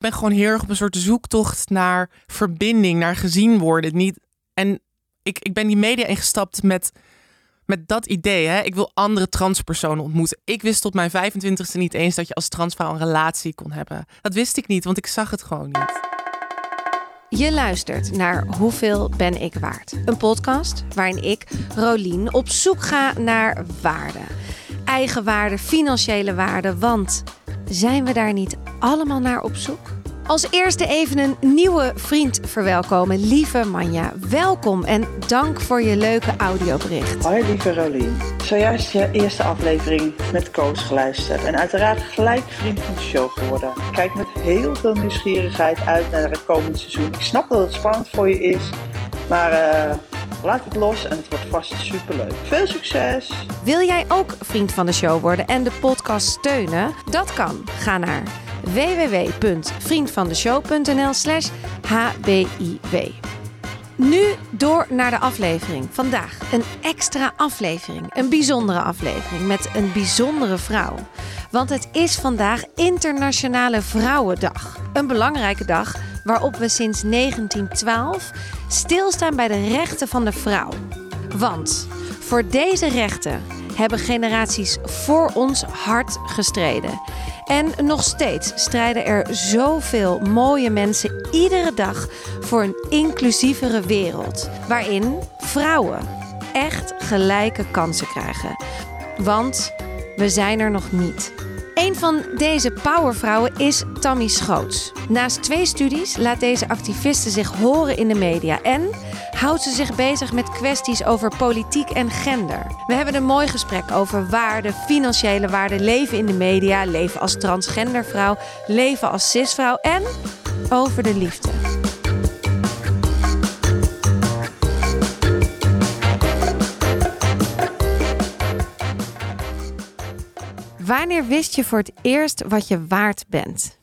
ben gewoon heel erg op een soort zoektocht naar verbinding, naar gezien worden. Niet, en ik, ik ben die media ingestapt met, met dat idee. Hè? Ik wil andere transpersonen ontmoeten. Ik wist tot mijn 25ste niet eens dat je als transvrouw een relatie kon hebben. Dat wist ik niet, want ik zag het gewoon niet. Je luistert naar Hoeveel ben ik waard? Een podcast waarin ik, Rolien, op zoek ga naar waarde. Eigenwaarde, financiële waarde, want zijn we daar niet allemaal naar op zoek? Als eerste even een nieuwe vriend verwelkomen. Lieve Manja, welkom en dank voor je leuke audiobericht. Hoi lieve Rolien. Zojuist je eerste aflevering met Koos geluisterd. En uiteraard gelijk vriend van de show geworden. Kijk met heel veel nieuwsgierigheid uit naar het komende seizoen. Ik snap dat het spannend voor je is. Maar uh, laat het los en het wordt vast superleuk. Veel succes! Wil jij ook vriend van de show worden en de podcast steunen? Dat kan. Ga naar www.vriendvandeshow.nl slash hbiw. Nu door naar de aflevering. Vandaag een extra aflevering. Een bijzondere aflevering met een bijzondere vrouw. Want het is vandaag Internationale Vrouwendag. Een belangrijke dag waarop we sinds 1912 stilstaan bij de rechten van de vrouw. Want voor deze rechten hebben generaties voor ons hard gestreden. En nog steeds strijden er zoveel mooie mensen iedere dag voor een inclusievere wereld. Waarin vrouwen echt gelijke kansen krijgen. Want we zijn er nog niet. Een van deze powervrouwen is Tammy Schoots. Naast twee studies laat deze activiste zich horen in de media en houdt ze zich bezig met kwesties over politiek en gender. We hebben een mooi gesprek over waarde, financiële waarde, leven in de media, leven als transgendervrouw, leven als cisvrouw en over de liefde. Wanneer wist je voor het eerst wat je waard bent?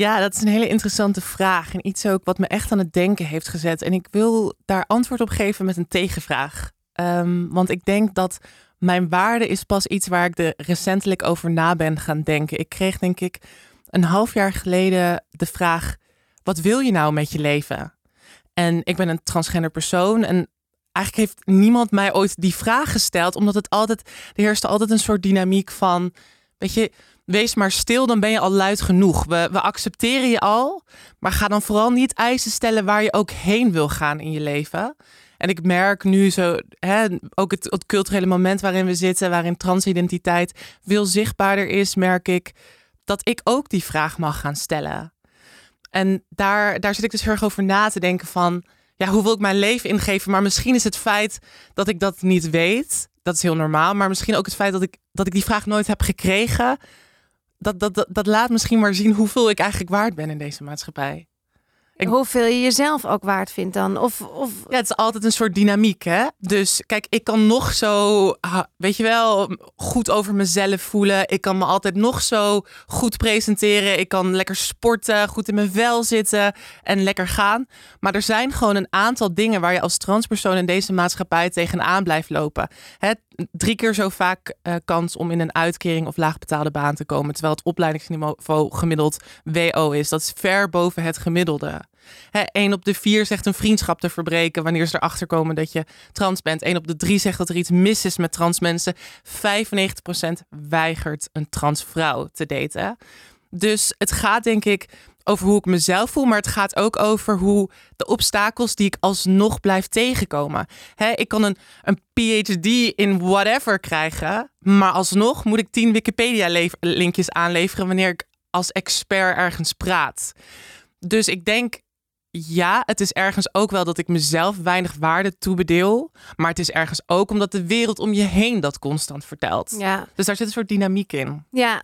Ja, dat is een hele interessante vraag. En iets ook wat me echt aan het denken heeft gezet. En ik wil daar antwoord op geven met een tegenvraag. Um, want ik denk dat mijn waarde is pas iets waar ik er recentelijk over na ben gaan denken. Ik kreeg denk ik een half jaar geleden de vraag: wat wil je nou met je leven? En ik ben een transgender persoon en eigenlijk heeft niemand mij ooit die vraag gesteld, omdat het altijd er heerste altijd een soort dynamiek van, weet je, wees maar stil, dan ben je al luid genoeg. We, we accepteren je al, maar ga dan vooral niet eisen stellen waar je ook heen wil gaan in je leven. En ik merk nu zo, hè, ook het, culturele moment waarin we zitten, waarin transidentiteit veel zichtbaarder is, merk ik dat ik ook die vraag mag gaan stellen. En daar, daar zit ik dus heel erg over na te denken van, ja, hoe wil ik mijn leven ingeven? Maar misschien is het feit dat ik dat niet weet, dat is heel normaal. Maar misschien ook het feit dat ik, dat ik die vraag nooit heb gekregen, dat, dat, dat, dat laat misschien maar zien hoeveel ik eigenlijk waard ben in deze maatschappij. Ik... Hoeveel je jezelf ook waard vindt dan? Of, of... Ja, het is altijd een soort dynamiek, hè? Dus kijk, ik kan nog zo, weet je wel, goed over mezelf voelen. Ik kan me altijd nog zo goed presenteren. Ik kan lekker sporten, goed in mijn vel zitten en lekker gaan. Maar er zijn gewoon een aantal dingen waar je als transpersoon in deze maatschappij tegenaan blijft lopen. Hè? Drie keer zo vaak uh, kans om in een uitkering of laagbetaalde baan te komen. Terwijl het opleidingsniveau gemiddeld WO is. Dat is ver boven het gemiddelde. Eén op de vier zegt een vriendschap te verbreken wanneer ze erachter komen dat je trans bent. Eén op de drie zegt dat er iets mis is met trans mensen. 95% weigert een transvrouw te daten. Dus het gaat denk ik over hoe ik mezelf voel, maar het gaat ook over hoe de obstakels die ik alsnog blijf tegenkomen. ik kan een, een PhD in whatever krijgen, maar alsnog moet ik tien Wikipedia-linkjes aanleveren wanneer ik als expert ergens praat. Dus ik denk ja, het is ergens ook wel dat ik mezelf weinig waarde toebedeel. Maar het is ergens ook omdat de wereld om je heen dat constant vertelt. Ja. Dus daar zit een soort dynamiek in. Ja.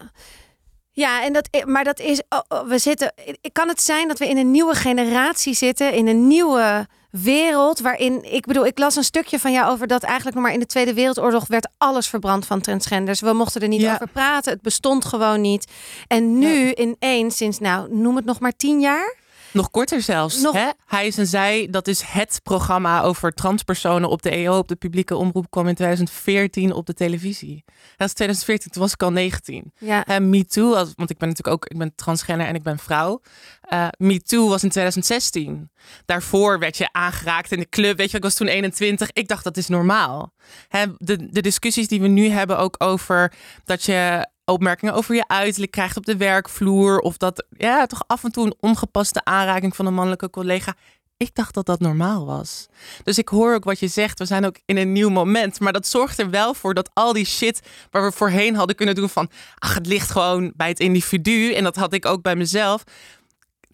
Ja, en dat, maar dat is, oh, oh, we zitten, kan het zijn dat we in een nieuwe generatie zitten, in een nieuwe wereld waarin, ik bedoel, ik las een stukje van jou over dat eigenlijk nog maar in de Tweede Wereldoorlog werd alles verbrand van transgenders. We mochten er niet over praten, het bestond gewoon niet. En nu ineens, sinds nou, noem het nog maar tien jaar, Nog korter zelfs. Nog- Hè? Hij is en zij, dat is het programma over transpersonen op de EO, op de publieke omroep, kwam in 2014 op de televisie. Dat is 2014, toen was ik al 19. Ja. En Me Too, als- want ik ben natuurlijk ook ik ben transgender en ik ben vrouw. Eh Me Too was in 2016. Daarvoor werd je aangeraakt in de club. Weet je, ik was toen 21. Ik dacht dat is normaal. Hè, de, de discussies die we nu hebben ook over dat je opmerkingen over je uiterlijk krijgt op de werkvloer. Of dat ja, toch af en toe een ongepaste aanraking van een mannelijke collega. Ik dacht dat dat normaal was. Dus ik hoor ook wat je zegt. We zijn ook in een nieuw moment. Maar dat zorgt er wel voor dat al die shit waar we voorheen hadden kunnen doen van... ach, het ligt gewoon bij het individu. En dat had ik ook bij mezelf.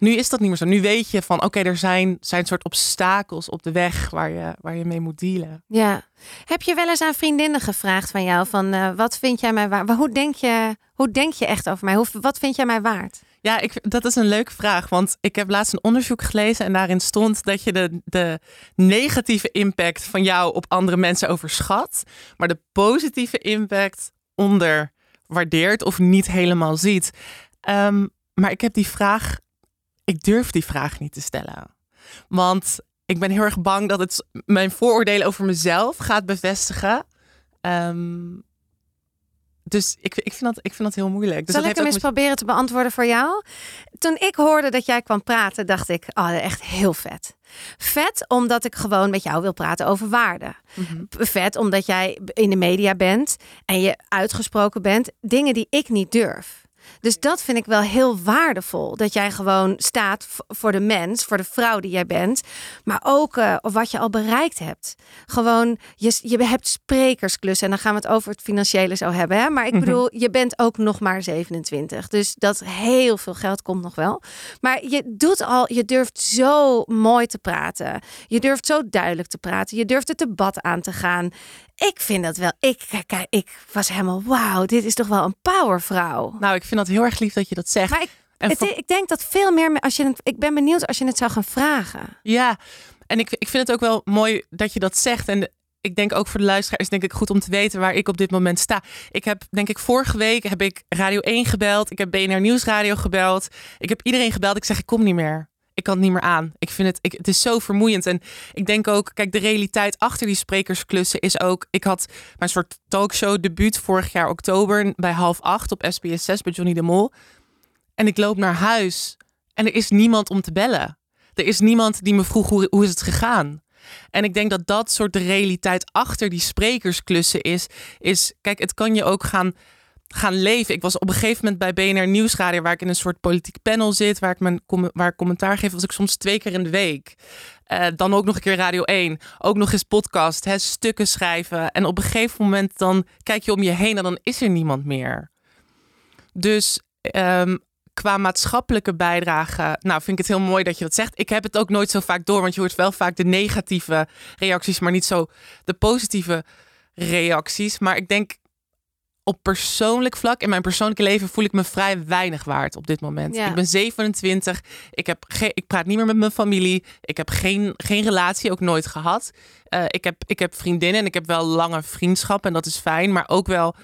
Nu is dat niet meer zo. Nu weet je van, oké, er zijn, zijn soort obstakels op de weg waar je, waar je mee moet dealen. Ja. Heb je wel eens aan vriendinnen gevraagd van jou van eh, wat vind jij mij waard? Hoe denk je, hoe denk je echt over mij? Hoe, wat vind jij mij waard? Ja, ik, dat is een leuke vraag. Want ik heb laatst een onderzoek gelezen en daarin stond dat je de, de negatieve impact van jou op andere mensen overschat, maar de positieve impact onderwaardeert of niet helemaal ziet. Ehm, maar ik heb die vraag, ik durf die vraag niet te stellen. Want ik ben heel erg bang dat het mijn vooroordelen over mezelf gaat bevestigen. Ehm, dus ik, ik, vind dat, ik vind dat heel moeilijk. Dus Zal dat ik hem eens proberen te beantwoorden voor jou? Toen ik hoorde dat jij kwam praten, dacht ik, oh, echt heel vet. Vet omdat ik gewoon met jou wil praten over waarden. Mhm. Vet omdat jij in de media bent en je uitgesproken bent. Dingen die ik niet durf. Dus dat vind ik wel heel waardevol. Dat jij gewoon staat voor de mens, voor de vrouw die jij bent. Maar ook of wat je al bereikt hebt. Gewoon, je, je hebt sprekersklussen. En dan gaan we het over het financiële zo hebben. Hè? Maar ik Mhm. bedoel, je bent ook nog maar 27. Dus dat heel veel geld komt nog wel. Maar je doet al, je durft zo mooi te praten. Je durft zo duidelijk te praten. Je durft het debat aan te gaan. Ik vind dat wel. Ik, kijk, ik was helemaal, wauw, dit is toch wel een powervrouw. Nou, ik vind dat heel erg lief dat je dat zegt. Maar ik, En het, van- ik denk dat veel meer, als je het, ik ben benieuwd als je het zou gaan vragen. Ja, en ik, ik vind het ook wel mooi dat je dat zegt. En ik denk ook voor de luisteraars denk ik goed om te weten waar ik op dit moment sta. Ik heb, denk ik, vorige week heb ik Radio 1 gebeld. Ik heb BNR Nieuwsradio gebeld. Ik heb iedereen gebeld. Ik zeg, ik kom niet meer. Ik kan het niet meer aan. Ik vind het, ik, het is zo vermoeiend. En ik denk ook, kijk, de realiteit achter die sprekersklussen is ook... Ik had mijn soort talkshow debuut vorig jaar oktober bij half acht op SBS 6 bij Johnny de Mol. En ik loop naar huis en er is niemand om te bellen. Er is niemand die me vroeg hoe, hoe is het gegaan. En ik denk dat dat soort de realiteit achter die sprekersklussen is. Is kijk, het kan je ook gaan, gaan leven. Ik was op een gegeven moment bij BNR Nieuwsradio, waar ik in een soort politiek panel zit, waar ik mijn waar ik commentaar geef, was ik soms twee keer in de week. Eh, dan ook nog een keer Radio 1. Ook nog eens podcast, hè, stukken schrijven. En op een gegeven moment dan kijk je om je heen en dan is er niemand meer. Dus ehm, qua maatschappelijke bijdrage, nou vind ik het heel mooi dat je dat zegt. Ik heb het ook nooit zo vaak door, want je hoort wel vaak de negatieve reacties, maar niet zo de positieve reacties. Maar ik denk op persoonlijk vlak, in mijn persoonlijke leven, voel ik me vrij weinig waard op dit moment. Ja. Ik ben 27, ik, heb geen, ik praat niet meer met mijn familie, ik heb geen, geen relatie, ook nooit gehad. Eh, ik, heb, ik heb vriendinnen en ik heb wel lange vriendschap en dat is fijn, maar ook wel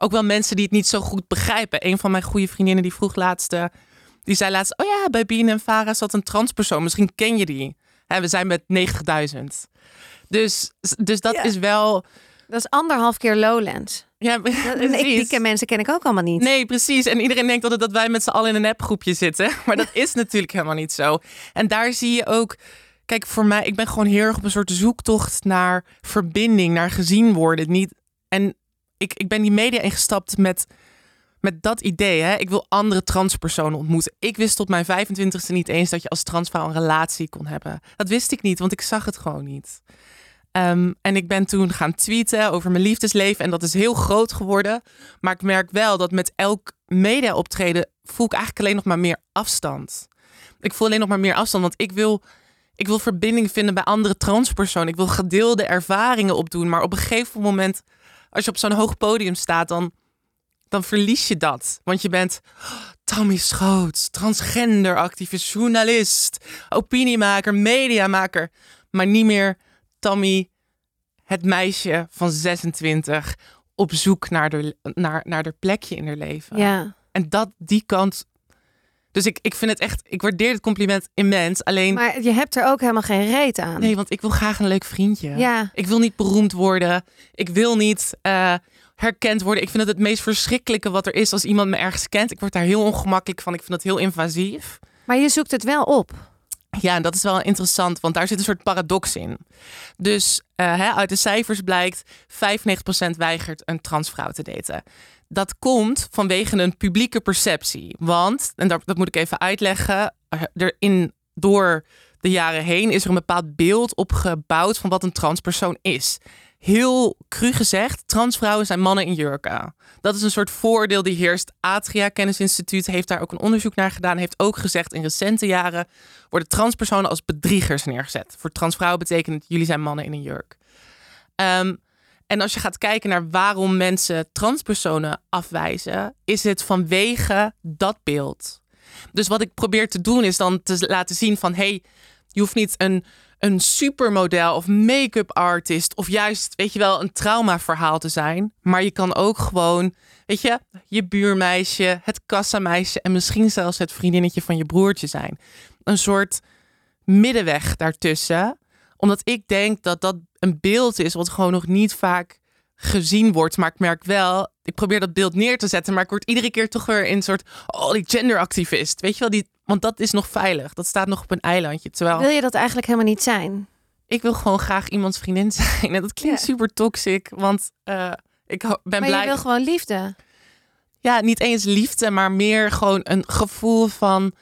ook wel mensen die het niet zo goed begrijpen. Een van mijn goede vriendinnen die vroeg laatst, eh, die zei laatst, oh ja, bij Bien en Vara zat een transpersoon. Misschien ken je die. We zijn met 90.000. Dus, dus dat Ja. is wel. Dat is anderhalf keer Lowlands. Ja, ik, precies. die mensen ken ik ook allemaal niet. Nee, precies. En iedereen denkt altijd dat wij met z'n allen in een appgroepje zitten. Maar dat is natuurlijk helemaal niet zo. En daar zie je ook. Kijk, voor mij, ik ben gewoon heel erg op een soort zoektocht naar verbinding, naar gezien worden. Niet, en ik, ik ben die media ingestapt met, met dat idee. Hè? Ik wil andere transpersonen ontmoeten. Ik wist tot mijn 25ste niet eens dat je als transvrouw een relatie kon hebben. Dat wist ik niet, want ik zag het gewoon niet. Ehm, en ik ben toen gaan tweeten over mijn liefdesleven. En dat is heel groot geworden. Maar ik merk wel dat met elk media optreden voel ik eigenlijk alleen nog maar meer afstand. Ik voel alleen nog maar meer afstand. Want ik wil, ik wil verbinding vinden bij andere transpersonen. Ik wil gedeelde ervaringen opdoen. Maar op een gegeven moment, als je op zo'n hoog podium staat, dan, dan verlies je dat. Want je bent oh, Tammy Schoots, transgender activist, journalist, opiniemaker, mediamaker. Maar niet meer Tammy, het meisje van 26, op zoek naar de, naar, naar de plekje in haar leven. Ja. En dat, die kant. Dus ik, ik vind het echt, ik waardeer het compliment immens. Alleen, Maar je hebt er ook helemaal geen reet aan. nee, want ik wil graag een leuk vriendje. Ja. Ik wil niet beroemd worden. Ik wil niet eh, herkend worden. Ik vind het het meest verschrikkelijke wat er is als iemand me ergens kent. Ik word daar heel ongemakkelijk van. Ik vind dat heel invasief. Maar je zoekt het wel op. Ja, en dat is wel interessant, want daar zit een soort paradox in. Dus eh, hè, uit de cijfers blijkt 95% weigert een transvrouw te daten. Dat komt vanwege een publieke perceptie. Want, en dat, dat moet ik even uitleggen, eh, er in, door de jaren heen is er een bepaald beeld opgebouwd van wat een transpersoon is. Heel cru gezegd, transvrouwen zijn mannen in jurken. Dat is een soort voordeel die heerst. Atria Kennisinstituut heeft daar ook een onderzoek naar gedaan. Heeft ook gezegd in recente jaren worden transpersonen als bedriegers neergezet. Voor transvrouwen betekent jullie zijn mannen in een jurk. Ehm, en als je gaat kijken naar waarom mensen transpersonen afwijzen, is het vanwege dat beeld. Dus wat ik probeer te doen is dan te laten zien van hey, je hoeft niet een, een supermodel of make-up artist of juist, weet je wel, een traumaverhaal te zijn. Maar je kan ook gewoon, weet je, je buurmeisje, het kassameisje en misschien zelfs het vriendinnetje van je broertje zijn. Een soort middenweg daartussen. Omdat ik denk dat dat een beeld is wat gewoon nog niet vaak gezien wordt. Maar ik merk wel, ik probeer dat beeld neer te zetten, maar ik word iedere keer toch weer in een soort, oh, die genderactivist. Weet je wel, die, want dat is nog veilig. Dat staat nog op een eilandje. Terwijl Wil je dat eigenlijk helemaal niet zijn? ik wil gewoon graag iemands vriendin zijn. En dat klinkt Ja. super toxic, want eh, ik ben Maar blij. je wil gewoon liefde. Ja, niet eens liefde, maar meer gewoon een gevoel van,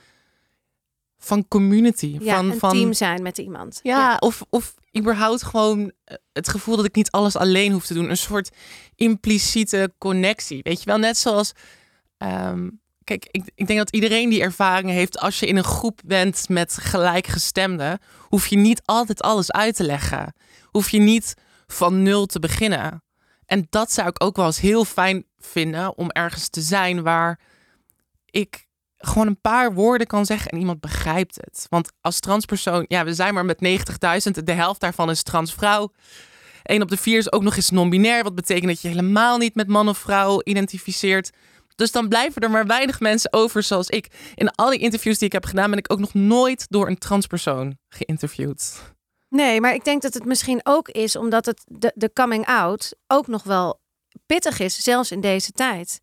van community. Ja, van, een van, team zijn met iemand. Ja, Of, of überhaupt gewoon eh, het gevoel dat ik niet alles alleen hoef te doen. Een soort impliciete connectie. Weet je wel, net zoals. ehm, kijk, ik, ik denk dat iedereen die ervaring heeft. Als je in een groep bent met gelijkgestemden, hoef je niet altijd alles uit te leggen. Hoef je niet van nul te beginnen. En dat zou ik ook wel eens heel fijn vinden om ergens te zijn waar ik gewoon een paar woorden kan zeggen en iemand begrijpt het. Want als transpersoon, ja, we zijn maar met 90.000, de helft daarvan is transvrouw. Eén op de vier is ook nog eens non-binair, wat betekent dat je helemaal niet met man of vrouw identificeert. Dus dan blijven er maar weinig mensen over zoals ik. In al die interviews die ik heb gedaan, ben ik ook nog nooit door een transpersoon geïnterviewd. Nee, maar ik denk dat het misschien ook is omdat het de, de coming out ook nog wel pittig is, zelfs in deze tijd.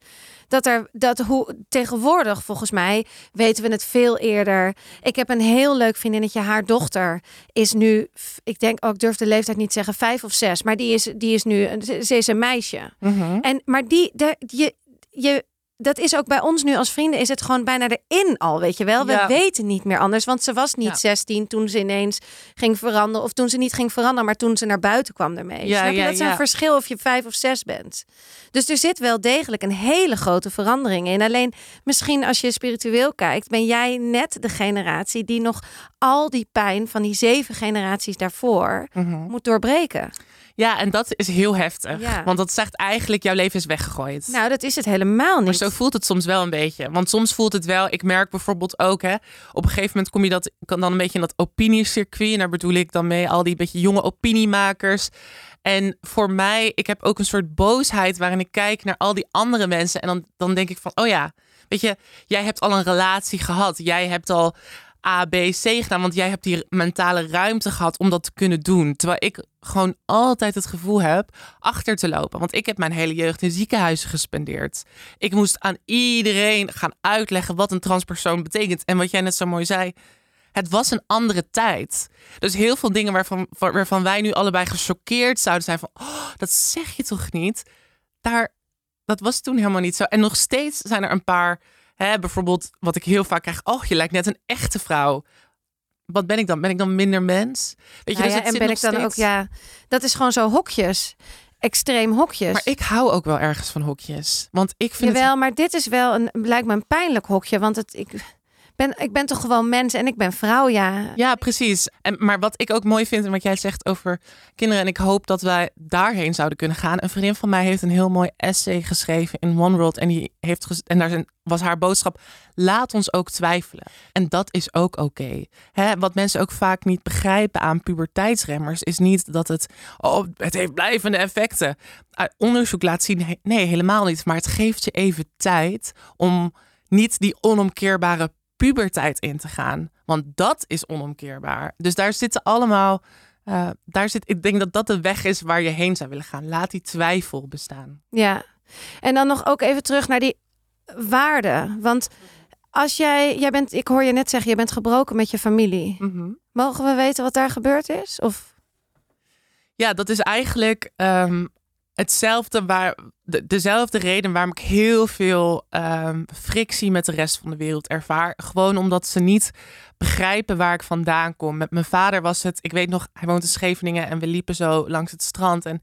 Dat er dat hoe tegenwoordig volgens mij weten we het veel eerder. Ik heb een heel leuk vriendinnetje, haar dochter is nu, ik denk ook, ik durf de leeftijd niet zeggen, vijf of zes, maar die is, die is nu, ze ze is een meisje. En maar die, de, je, je, dat is ook bij ons nu als vrienden, is het gewoon bijna erin al, weet je wel. We Ja. weten niet meer anders, want ze was niet Ja. 16 toen ze ineens ging veranderen, of toen ze niet ging veranderen, maar toen ze naar buiten kwam ermee. Ja, Snap je? ja, dat is een verschil of je vijf of zes bent. Dus er zit wel degelijk een hele grote verandering in. Alleen misschien als je spiritueel kijkt, ben jij net de generatie die nog al die pijn van die zeven generaties daarvoor moet doorbreken. Ja, en dat is heel heftig. Ja. Want dat zegt eigenlijk, jouw leven is weggegooid. Nou, dat is het helemaal niet. Maar zo voelt het soms wel een beetje. Want soms voelt het wel, ik merk bijvoorbeeld ook, hè, op een gegeven moment kom je dat, kan dan een beetje in dat opiniecircuit. En daar bedoel ik dan mee al die beetje jonge opiniemakers. En voor mij, ik heb ook een soort boosheid waarin ik kijk naar al die andere mensen. En dan, dan denk ik van, oh ja, weet je, jij hebt al een relatie gehad. Jij hebt al A, B, C gedaan. Want jij hebt die mentale ruimte gehad om dat te kunnen doen. Terwijl ik gewoon altijd het gevoel heb achter te lopen. Want ik heb mijn hele jeugd in ziekenhuizen gespendeerd. Ik moest aan iedereen gaan uitleggen wat een transpersoon betekent. En wat jij net zo mooi zei, het was een andere tijd. Dus heel veel dingen waarvan, waarvan wij nu allebei gechoqueerd zouden zijn van, oh, dat zeg je toch niet? Daar, dat was toen helemaal niet zo. En nog steeds zijn er een paar, hè, bijvoorbeeld wat ik heel vaak krijg, oh, je lijkt net een echte vrouw. Wat ben ik dan? Ben ik dan minder mens? Weet je, Nou dus ja, het en ben ik dan steeds- ook, ja, dat is gewoon zo hokjes. Extreem hokjes. Maar ik hou ook wel ergens van hokjes. Want ik vind Jawel, het... maar dit is wel een, lijkt me een pijnlijk hokje. Want het, ik, ben, ik ben toch gewoon mens en ik ben vrouw, ja. Ja, precies. En, maar wat ik ook mooi vind en wat jij zegt over kinderen... en ik hoop dat wij daarheen zouden kunnen gaan. Een vriendin van mij heeft een heel mooi essay geschreven in One World. En, die heeft en daar was haar boodschap... laat ons ook twijfelen. En dat is ook oké. Wat mensen ook vaak niet begrijpen aan puberteitsremmers... is niet dat het... oh, het heeft blijvende effecten. Onderzoek laat zien... nee, helemaal niet. Maar het geeft je even tijd om niet die onomkeerbare puberteit in te gaan. Want dat is onomkeerbaar. Dus daar zitten allemaal. eh, daar zit, ik denk dat dat de weg is waar je heen zou willen gaan. Laat die twijfel bestaan. Ja. En dan nog ook even terug naar die waarden. Want als jij, jij bent, ik hoor je net zeggen, je bent gebroken met je familie. Mhm. Mogen we weten wat daar gebeurd is? Of Ja, dat is eigenlijk ehm, hetzelfde waar, de, dezelfde reden waarom ik heel veel ehm, frictie met de rest van de wereld ervaar. Gewoon omdat ze niet begrijpen waar ik vandaan kom. Met mijn vader was het, ik weet nog, hij woont in Scheveningen en we liepen zo langs het strand. En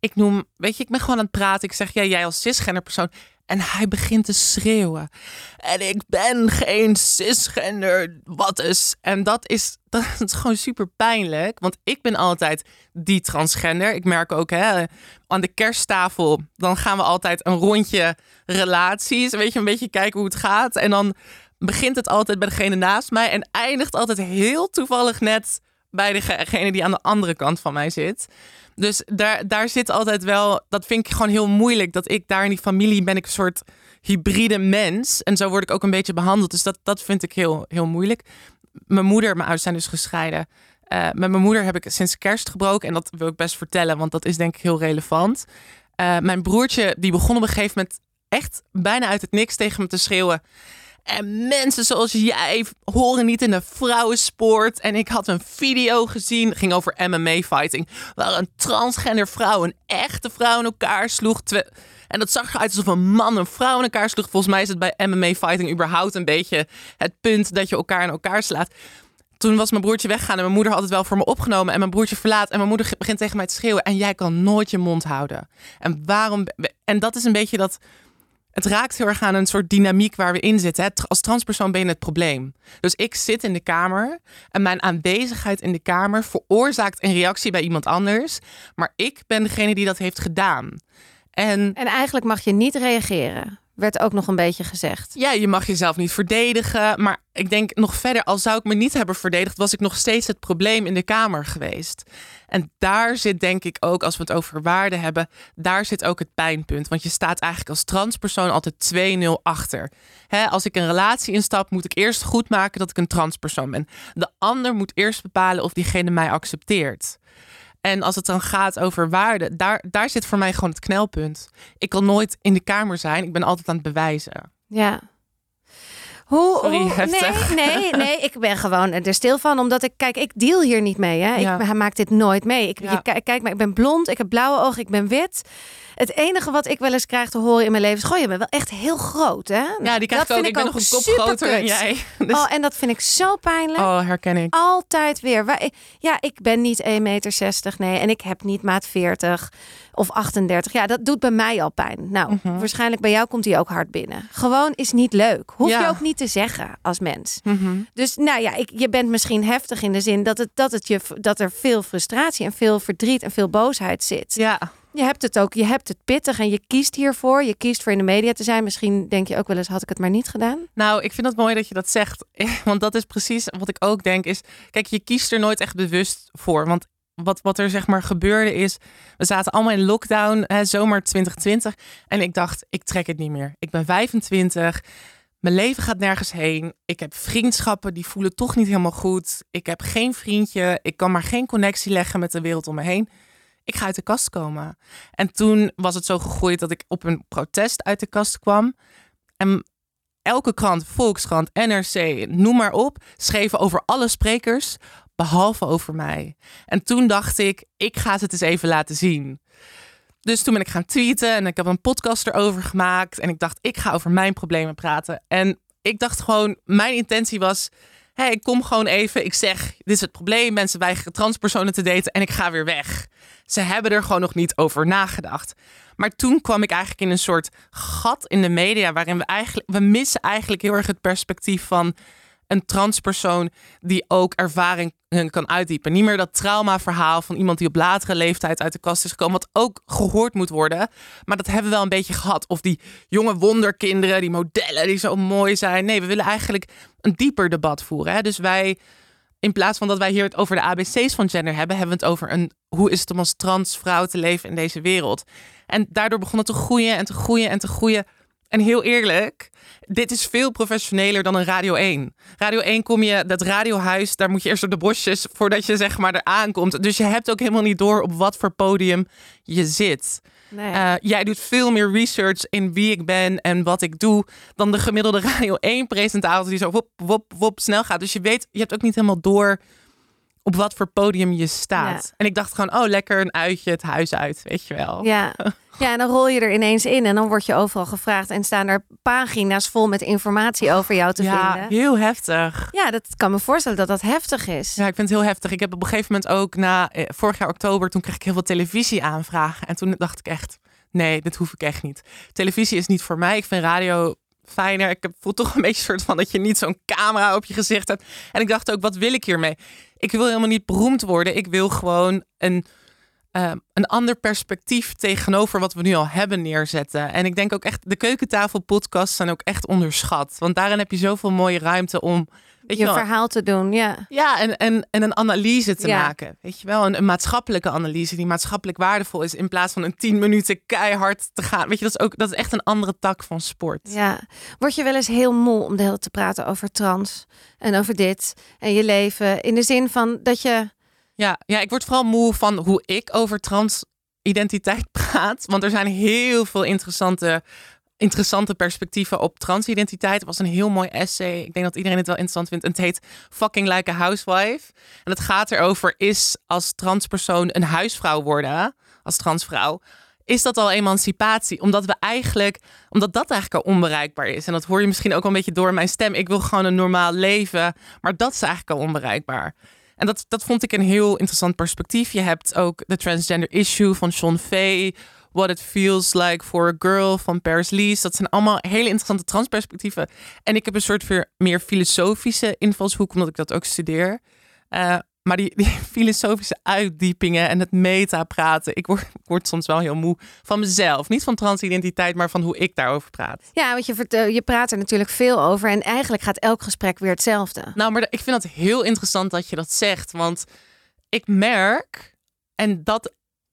ik noem, weet je, ik ben gewoon aan het praten. Ik zeg, ja, jij als cisgender persoon. En hij begint te schreeuwen. En ik ben geen cisgender, wat is. En dat is, dat is gewoon super pijnlijk. Want ik ben altijd die transgender. Ik merk ook hè, aan de kersttafel, dan gaan we altijd een rondje relaties. Weet je, een beetje kijken hoe het gaat. En dan begint het altijd bij degene naast mij. En eindigt altijd heel toevallig net bij degene die aan de andere kant van mij zit. Dus daar, daar zit altijd wel, dat vind ik gewoon heel moeilijk. Dat ik daar in die familie ben ik een soort hybride mens. En zo word ik ook een beetje behandeld. Dus dat, dat vind ik heel, heel moeilijk. Mijn moeder mijn ouders zijn dus gescheiden. Eh, met mijn moeder heb ik sinds kerst gebroken. En dat wil ik best vertellen, want dat is denk ik heel relevant. Eh, mijn broertje, die begon op een gegeven moment echt bijna uit het niks tegen me te schreeuwen. En mensen zoals jij horen niet in de vrouwensport. En ik had een video gezien, ging over MMA-fighting. Waar een transgender vrouw een echte vrouw in elkaar sloeg. En dat zag eruit alsof een man een vrouw in elkaar sloeg. Volgens mij is het bij MMA-fighting überhaupt een beetje het punt dat je elkaar in elkaar slaat. Toen was mijn broertje weggegaan en mijn moeder had het wel voor me opgenomen. En mijn broertje verlaat en mijn moeder begint tegen mij te schreeuwen. En jij kan nooit je mond houden. En waarom... En dat is een beetje dat het raakt heel erg aan een soort dynamiek waar we in zitten. Als transpersoon ben je het probleem. Dus ik zit in de kamer en mijn aanwezigheid in de kamer veroorzaakt een reactie bij iemand anders. Maar ik ben degene die dat heeft gedaan. En en eigenlijk mag je niet reageren. Werd ook nog een beetje gezegd. ja, je mag jezelf niet verdedigen. Maar ik denk nog verder, al zou ik me niet hebben verdedigd, was ik nog steeds het probleem in de kamer geweest. En daar zit denk ik ook, als we het over waarde hebben, daar zit ook het pijnpunt. Want je staat eigenlijk als transpersoon altijd 2-0 achter. Als ik een relatie instap, moet ik eerst goed maken dat ik een transpersoon ben. De ander moet eerst bepalen of diegene mij accepteert. En als het dan gaat over waarde, daar, daar zit voor mij gewoon het knelpunt. Ik kan nooit in de kamer zijn. Ik ben altijd aan het bewijzen. Ja. Hoe, Sorry, hoe- heftig. Nee, nee, nee, ik ben gewoon er stil van. Omdat ik, kijk, ik deal hier niet mee. Hè. Ja. Ik, hij maakt dit nooit mee. Ik, Ja. je, kijk, kijk maar, ik ben blond, ik heb blauwe ogen, ik ben wit. Het enige wat ik wel eens krijg te horen in mijn leven is... Goh, je bent wel echt heel groot, hè? Ja, die krijg dat ik ook. Ik ben nog een kop groter dan jij. Dus, Oh, en dat vind ik zo pijnlijk. oh, herken ik. Altijd weer. Ja, ik ben niet 1,60 meter, nee. En ik heb niet maat 40 of 38. Ja, dat doet bij mij al pijn. Nou, Mhm. waarschijnlijk bij jou komt die ook hard binnen. Gewoon is niet leuk. Hoef je ook niet te zeggen als mens. Mhm. Dus nou ja, ik, je bent misschien heftig in de zin dat, het, dat, het je, dat er veel frustratie en veel verdriet en veel boosheid zit. Ja, Je hebt het ook, je hebt het pittig en je kiest hiervoor. Je kiest voor in de media te zijn. Misschien denk je ook wel eens, had ik het maar niet gedaan. nou, ik vind het mooi dat je dat zegt. Want dat is precies wat ik ook denk is... Kijk, je kiest er nooit echt bewust voor. Want wat, wat er zeg maar gebeurde is... We zaten allemaal in lockdown, hè, zomer 2020. En ik dacht, ik trek het niet meer. Ik ben 25... Mijn leven gaat nergens heen. Ik heb vriendschappen die voelen toch niet helemaal goed. Ik heb geen vriendje. Ik kan maar geen connectie leggen met de wereld om me heen. Ik ga uit de kast komen. En toen was het zo gegroeid dat ik op een protest uit de kast kwam. En elke krant, Volkskrant, NRC, noem maar op, schreven over alle sprekers, behalve over mij. En toen dacht ik, ik ga het eens even laten zien. Dus toen ben ik gaan tweeten en ik heb een podcast erover gemaakt. En ik dacht, ik ga over mijn problemen praten. En ik dacht gewoon, mijn intentie was, hé, ik kom gewoon even. Ik zeg, dit is het probleem. Mensen weigeren transpersonen te daten en ik ga weer weg. Ze hebben er gewoon nog niet over nagedacht. Maar toen kwam ik eigenlijk in een soort gat in de media, waarin we eigenlijk, we missen eigenlijk heel erg het perspectief van een transpersoon die ook ervaring kan uitdiepen. Niet meer dat traumaverhaal van iemand die op latere leeftijd uit de kast is gekomen, wat ook gehoord moet worden. Maar dat hebben we wel een beetje gehad. Of die jonge wonderkinderen, die modellen die zo mooi zijn. Nee, we willen eigenlijk een dieper debat voeren. Hè? Dus wij, in plaats van dat wij hier het over de ABC's van gender hebben, hebben we het over een, hoe is het om als transvrouw te leven in deze wereld. En daardoor begon te groeien en te groeien en te groeien. En heel eerlijk, dit is veel professioneler dan een Radio 1. Radio 1 kom je, dat radiohuis, daar moet je eerst door de bosjes voordat je zeg maar er aankomt. Dus je hebt ook helemaal niet door op wat voor podium je zit. Nee. Uh, jij doet veel meer research in wie ik ben en wat ik doe dan de gemiddelde Radio 1 presentator die zo wop, wop, wop snel gaat. Dus je weet, je hebt ook niet helemaal door op wat voor podium je staat. Ja. En ik dacht gewoon, oh lekker een uitje het huis uit, weet je wel. Ja. ja, en dan rol je er ineens in en dan word je overal gevraagd en staan er pagina's vol met informatie over jou te ja, vinden. heel heftig. Ja, dat kan me voorstellen dat dat heftig is. Ja, ik vind het heel heftig. Ik heb op een gegeven moment ook na eh, vorig jaar oktober, toen kreeg ik heel veel televisieaanvragen. En toen dacht ik echt, nee, dit hoef ik echt niet. Televisie is niet voor mij. Ik vind radio fijner. Ik heb- voel toch een beetje soort van dat je niet zo'n camera op je gezicht hebt. En ik dacht ook, wat wil ik hiermee? Ik wil helemaal niet beroemd worden. Ik wil gewoon een, eh, een ander perspectief tegenover wat we nu al hebben neerzetten. En ik denk ook echt, de keukentafelpodcasts zijn ook echt onderschat. Want daarin heb je zoveel mooie ruimte om... Weet je verhaal te doen, ja. ja, en, en, en een analyse te Ja. maken. Weet je wel, een, een maatschappelijke analyse die maatschappelijk waardevol is. In plaats van een tien minuten keihard te gaan. Weet je, dat is ook dat is echt een andere tak van sport. Ja. Word je wel eens heel moe om de hele tijd te praten over trans en over dit en je leven? In de zin van dat je. Ja, ja, ik word vooral moe van hoe ik over transidentiteit praat. Want er zijn heel veel interessante, interessante perspectieven op transidentiteit. Het was een heel mooi essay. Ik denk dat iedereen het wel interessant vindt. Het heet Fucking Like a Housewife. En het gaat erover, is als transpersoon een huisvrouw worden, als transvrouw... Is dat al emancipatie? Omdat we eigenlijk, omdat dat eigenlijk al onbereikbaar is. En dat hoor je misschien ook wel een beetje door mijn stem. Ik wil gewoon een normaal leven. Maar dat is eigenlijk al onbereikbaar. En dat, dat vond ik een heel interessant perspectief. Je hebt ook de transgender issue van Sean Fay. What it feels like for a girl van Paris Lees. Dat zijn allemaal hele interessante transperspectieven. En ik heb een soort weer meer filosofische invalshoek, omdat ik dat ook studeer. Eh, maar die, die filosofische uitdiepingen en het meta-praten. Ik word, ik word soms wel heel moe van mezelf. Niet van transidentiteit, maar van hoe ik daarover praat. Ja, want je, vertel, je praat er natuurlijk veel over en eigenlijk gaat elk gesprek weer hetzelfde. Nou, maar ik vind het heel interessant dat je dat zegt. Want ik merk, en dat,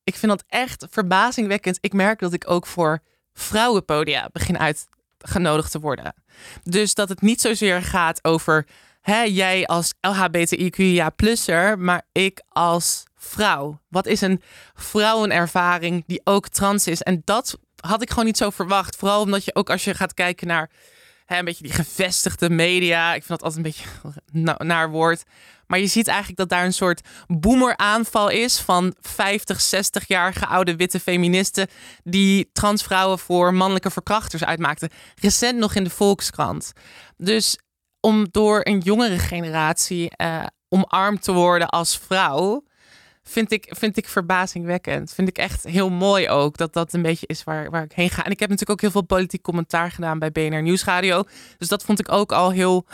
ik vind dat echt verbazingwekkend. Ik merk dat ik ook voor vrouwenpodia begin uitgenodigd te worden. Dus dat het niet zozeer gaat over hè, jij als LHBTIQIA plusser, maar ik als vrouw. Wat is een vrouwenervaring die ook trans is? En dat had ik gewoon niet zo verwacht. Vooral omdat je ook als je gaat kijken naar hè, een beetje die gevestigde media. Ik vind dat altijd een beetje na- naar woord. Maar je ziet eigenlijk dat daar een soort boemeraanval is van 50, 60-jarige oude witte feministen die transvrouwen voor mannelijke verkrachters uitmaakten. Recent nog in de Volkskrant. Dus om door een jongere generatie eh, omarmd te worden als vrouw, vind ik, vind ik verbazingwekkend. Vind ik echt heel mooi ook dat dat een beetje is waar, waar ik heen ga. En ik heb natuurlijk ook heel veel politiek commentaar gedaan bij BNR Nieuwsradio. Dus dat vond ik ook al heel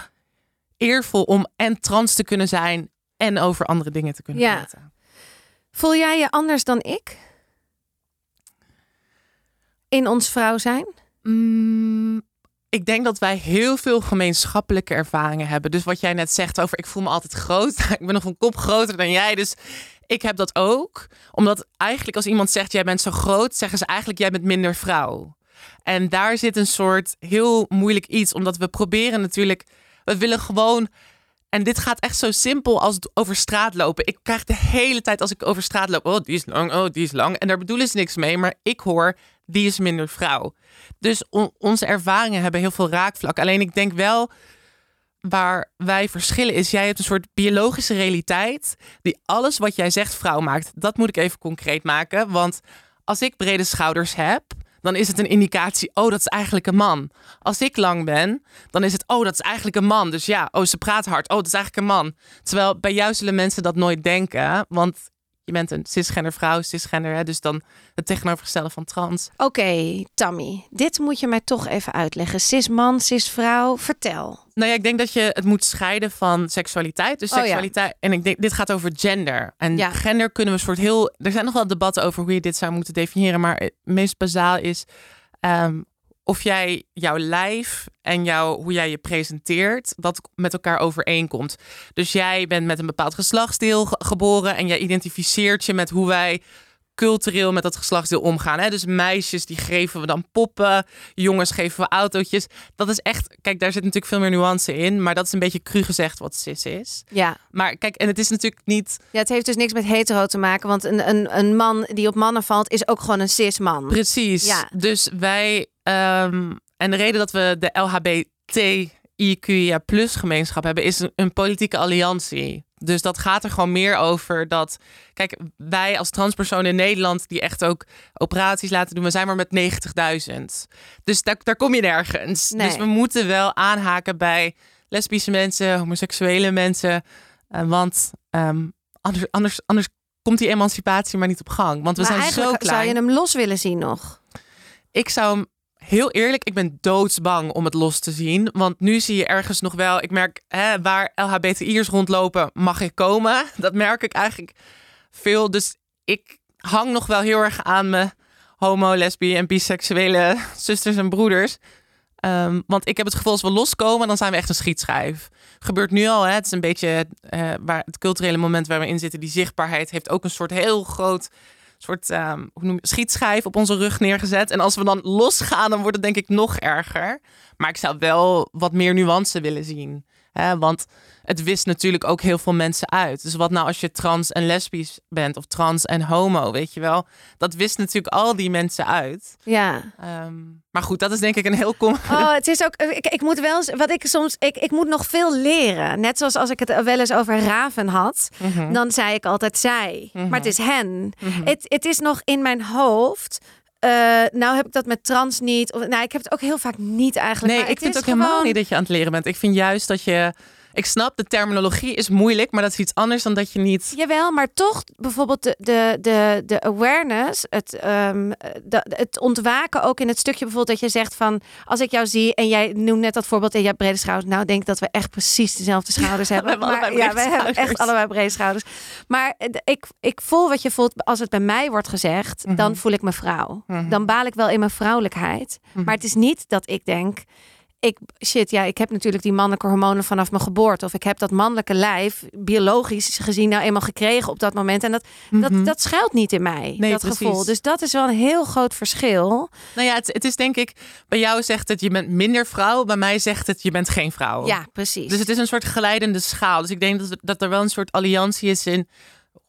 eervol om en trans te kunnen zijn en over andere dingen te kunnen Ja. praten. Voel jij je anders dan ik? In ons vrouw zijn? Mm, ik denk dat wij heel veel gemeenschappelijke ervaringen hebben. Dus wat jij net zegt over ik voel me altijd groot. ik ben nog een kop groter dan jij. Dus ik heb dat ook. Omdat eigenlijk als iemand zegt jij bent zo groot, zeggen ze eigenlijk jij bent minder vrouw. En daar zit een soort heel moeilijk iets. Omdat we proberen natuurlijk, we willen gewoon. En dit gaat echt zo simpel als over straat lopen. Ik krijg de hele tijd als ik over straat loop. Oh, die is lang. Oh, die is lang. En daar bedoelen ze niks mee. Maar ik hoor, die is minder vrouw. Dus on- onze ervaringen hebben heel veel raakvlak. Alleen ik denk wel waar wij verschillen is, jij hebt een soort biologische realiteit die alles wat jij zegt vrouw maakt. Dat moet ik even concreet maken, want als ik brede schouders heb, dan is het een indicatie, oh, dat is eigenlijk een man. Als ik lang ben, dan is het, oh, dat is eigenlijk een man. Dus ja, oh, ze praat hard, oh, dat is eigenlijk een man. Terwijl bij jou zullen mensen dat nooit denken, want je bent een cisgender vrouw, cisgender, hè, dus dan het tegenovergestelde van trans. Oké, Tammy, dit moet je mij toch even uitleggen. Cis man, cis vrouw, vertel. Nou ja, ik denk dat je het moet scheiden van seksualiteit. Dus Oh ja. seksualiteit. En ik denk, dit gaat over gender. En Ja. gender kunnen we soort heel. Er zijn nog wel debatten over hoe je dit zou moeten definiëren. Maar het meest bazaal is ehm, of jij jouw lijf en jouw, hoe jij je presenteert, dat met elkaar overeenkomt. Dus jij bent met een bepaald geslachtsdeel ge- geboren en jij identificeert je met hoe wij cultureel met dat geslachtsdeel omgaan. Hè? Dus meisjes die geven we dan poppen, jongens geven we autootjes. Dat is echt, kijk, daar zit natuurlijk veel meer nuance in, maar dat is een beetje cru gezegd wat cis is. Ja. Maar kijk, en het is natuurlijk niet ja, het heeft dus niks met hetero te maken, want een, een, een man die op mannen valt is ook gewoon een cis man. precies. Ja. Dus wij ehm, en de reden dat we de LHBTIQIA plus gemeenschap hebben is een, een politieke alliantie. Dus dat gaat er gewoon meer over dat. Kijk, wij als transpersonen in Nederland die echt ook operaties laten doen, we zijn maar met 90.000. Dus daar, daar kom je nergens. Nee. Dus we moeten wel aanhaken bij lesbische mensen, homoseksuele mensen. eh, want ehm, anders, anders, anders komt die emancipatie maar niet op gang. Want we maar zijn zo klein. zou je hem los willen zien nog. Ik zou hem heel eerlijk, ik ben doodsbang om het los te zien. Want nu zie je ergens nog wel, ik merk hè, waar LHBTI'ers rondlopen, mag ik komen. Dat merk ik eigenlijk veel. Dus ik hang nog wel heel erg aan mijn homo, lesbi en biseksuele zusters en broeders. Ehm, want ik heb het gevoel als we loskomen, dan zijn we echt een schietschijf. Gebeurt nu al, hè? het is een beetje eh, waar het culturele moment waar we in zitten. Die zichtbaarheid heeft ook een soort heel groot soort ehm, hoe noem je, schietschijf op onze rug neergezet. En als we dan losgaan, dan wordt het denk ik nog erger. Maar ik zou wel wat meer nuance willen zien. Hè? Want het wist natuurlijk ook heel veel mensen uit. Dus wat nou als je trans en lesbisch bent of trans en homo, weet je wel? Dat wist natuurlijk al die mensen uit. Ja. Ehm, maar goed, dat is denk ik een heel kom. Oh, het is ook. Ik, ik moet wel. Wat ik soms. Ik, ik moet nog veel leren. Net zoals als ik het wel eens over raven had. Mhm. Dan zei ik altijd zij. Mhm. Maar het is hen. Mhm. Het, het is nog in mijn hoofd. Eh, nou heb ik dat met trans niet. Of, nou, ik heb het ook heel vaak niet eigenlijk. Nee, maar ik het vind is ook helemaal niet dat je aan het leren bent. Ik vind juist dat je. Ik snap, de terminologie is moeilijk, maar dat is iets anders dan dat je niet. Jawel, maar toch bijvoorbeeld de, de, de, de awareness, het, ehm, de, het ontwaken ook in het stukje bijvoorbeeld dat je zegt van als ik jou zie en jij noemt net dat voorbeeld en je hebt brede schouders. Nou, ik denk dat we echt precies dezelfde schouders hebben. hebben maar, allebei ja, we hebben echt allebei brede schouders. Maar eh, ik, ik voel wat je voelt als het bij mij wordt gezegd, Mhm. dan voel ik me vrouw. Mhm. Dan baal ik wel in mijn vrouwelijkheid. Mhm. Maar het is niet dat ik denk. Ik, shit, ja, ik heb natuurlijk die mannelijke hormonen vanaf mijn geboorte. Of ik heb dat mannelijke lijf, biologisch gezien, nou eenmaal gekregen op dat moment. En dat, Mhm. dat, dat schuilt niet in mij, Nee, dat precies. gevoel. Dus dat is wel een heel groot verschil. Nou ja, het, het is denk ik. Bij jou zegt het je bent minder vrouw. Bij mij zegt het je bent geen vrouw. Ja, precies. Dus het is een soort geleidende schaal. Dus ik denk dat, dat er wel een soort alliantie is in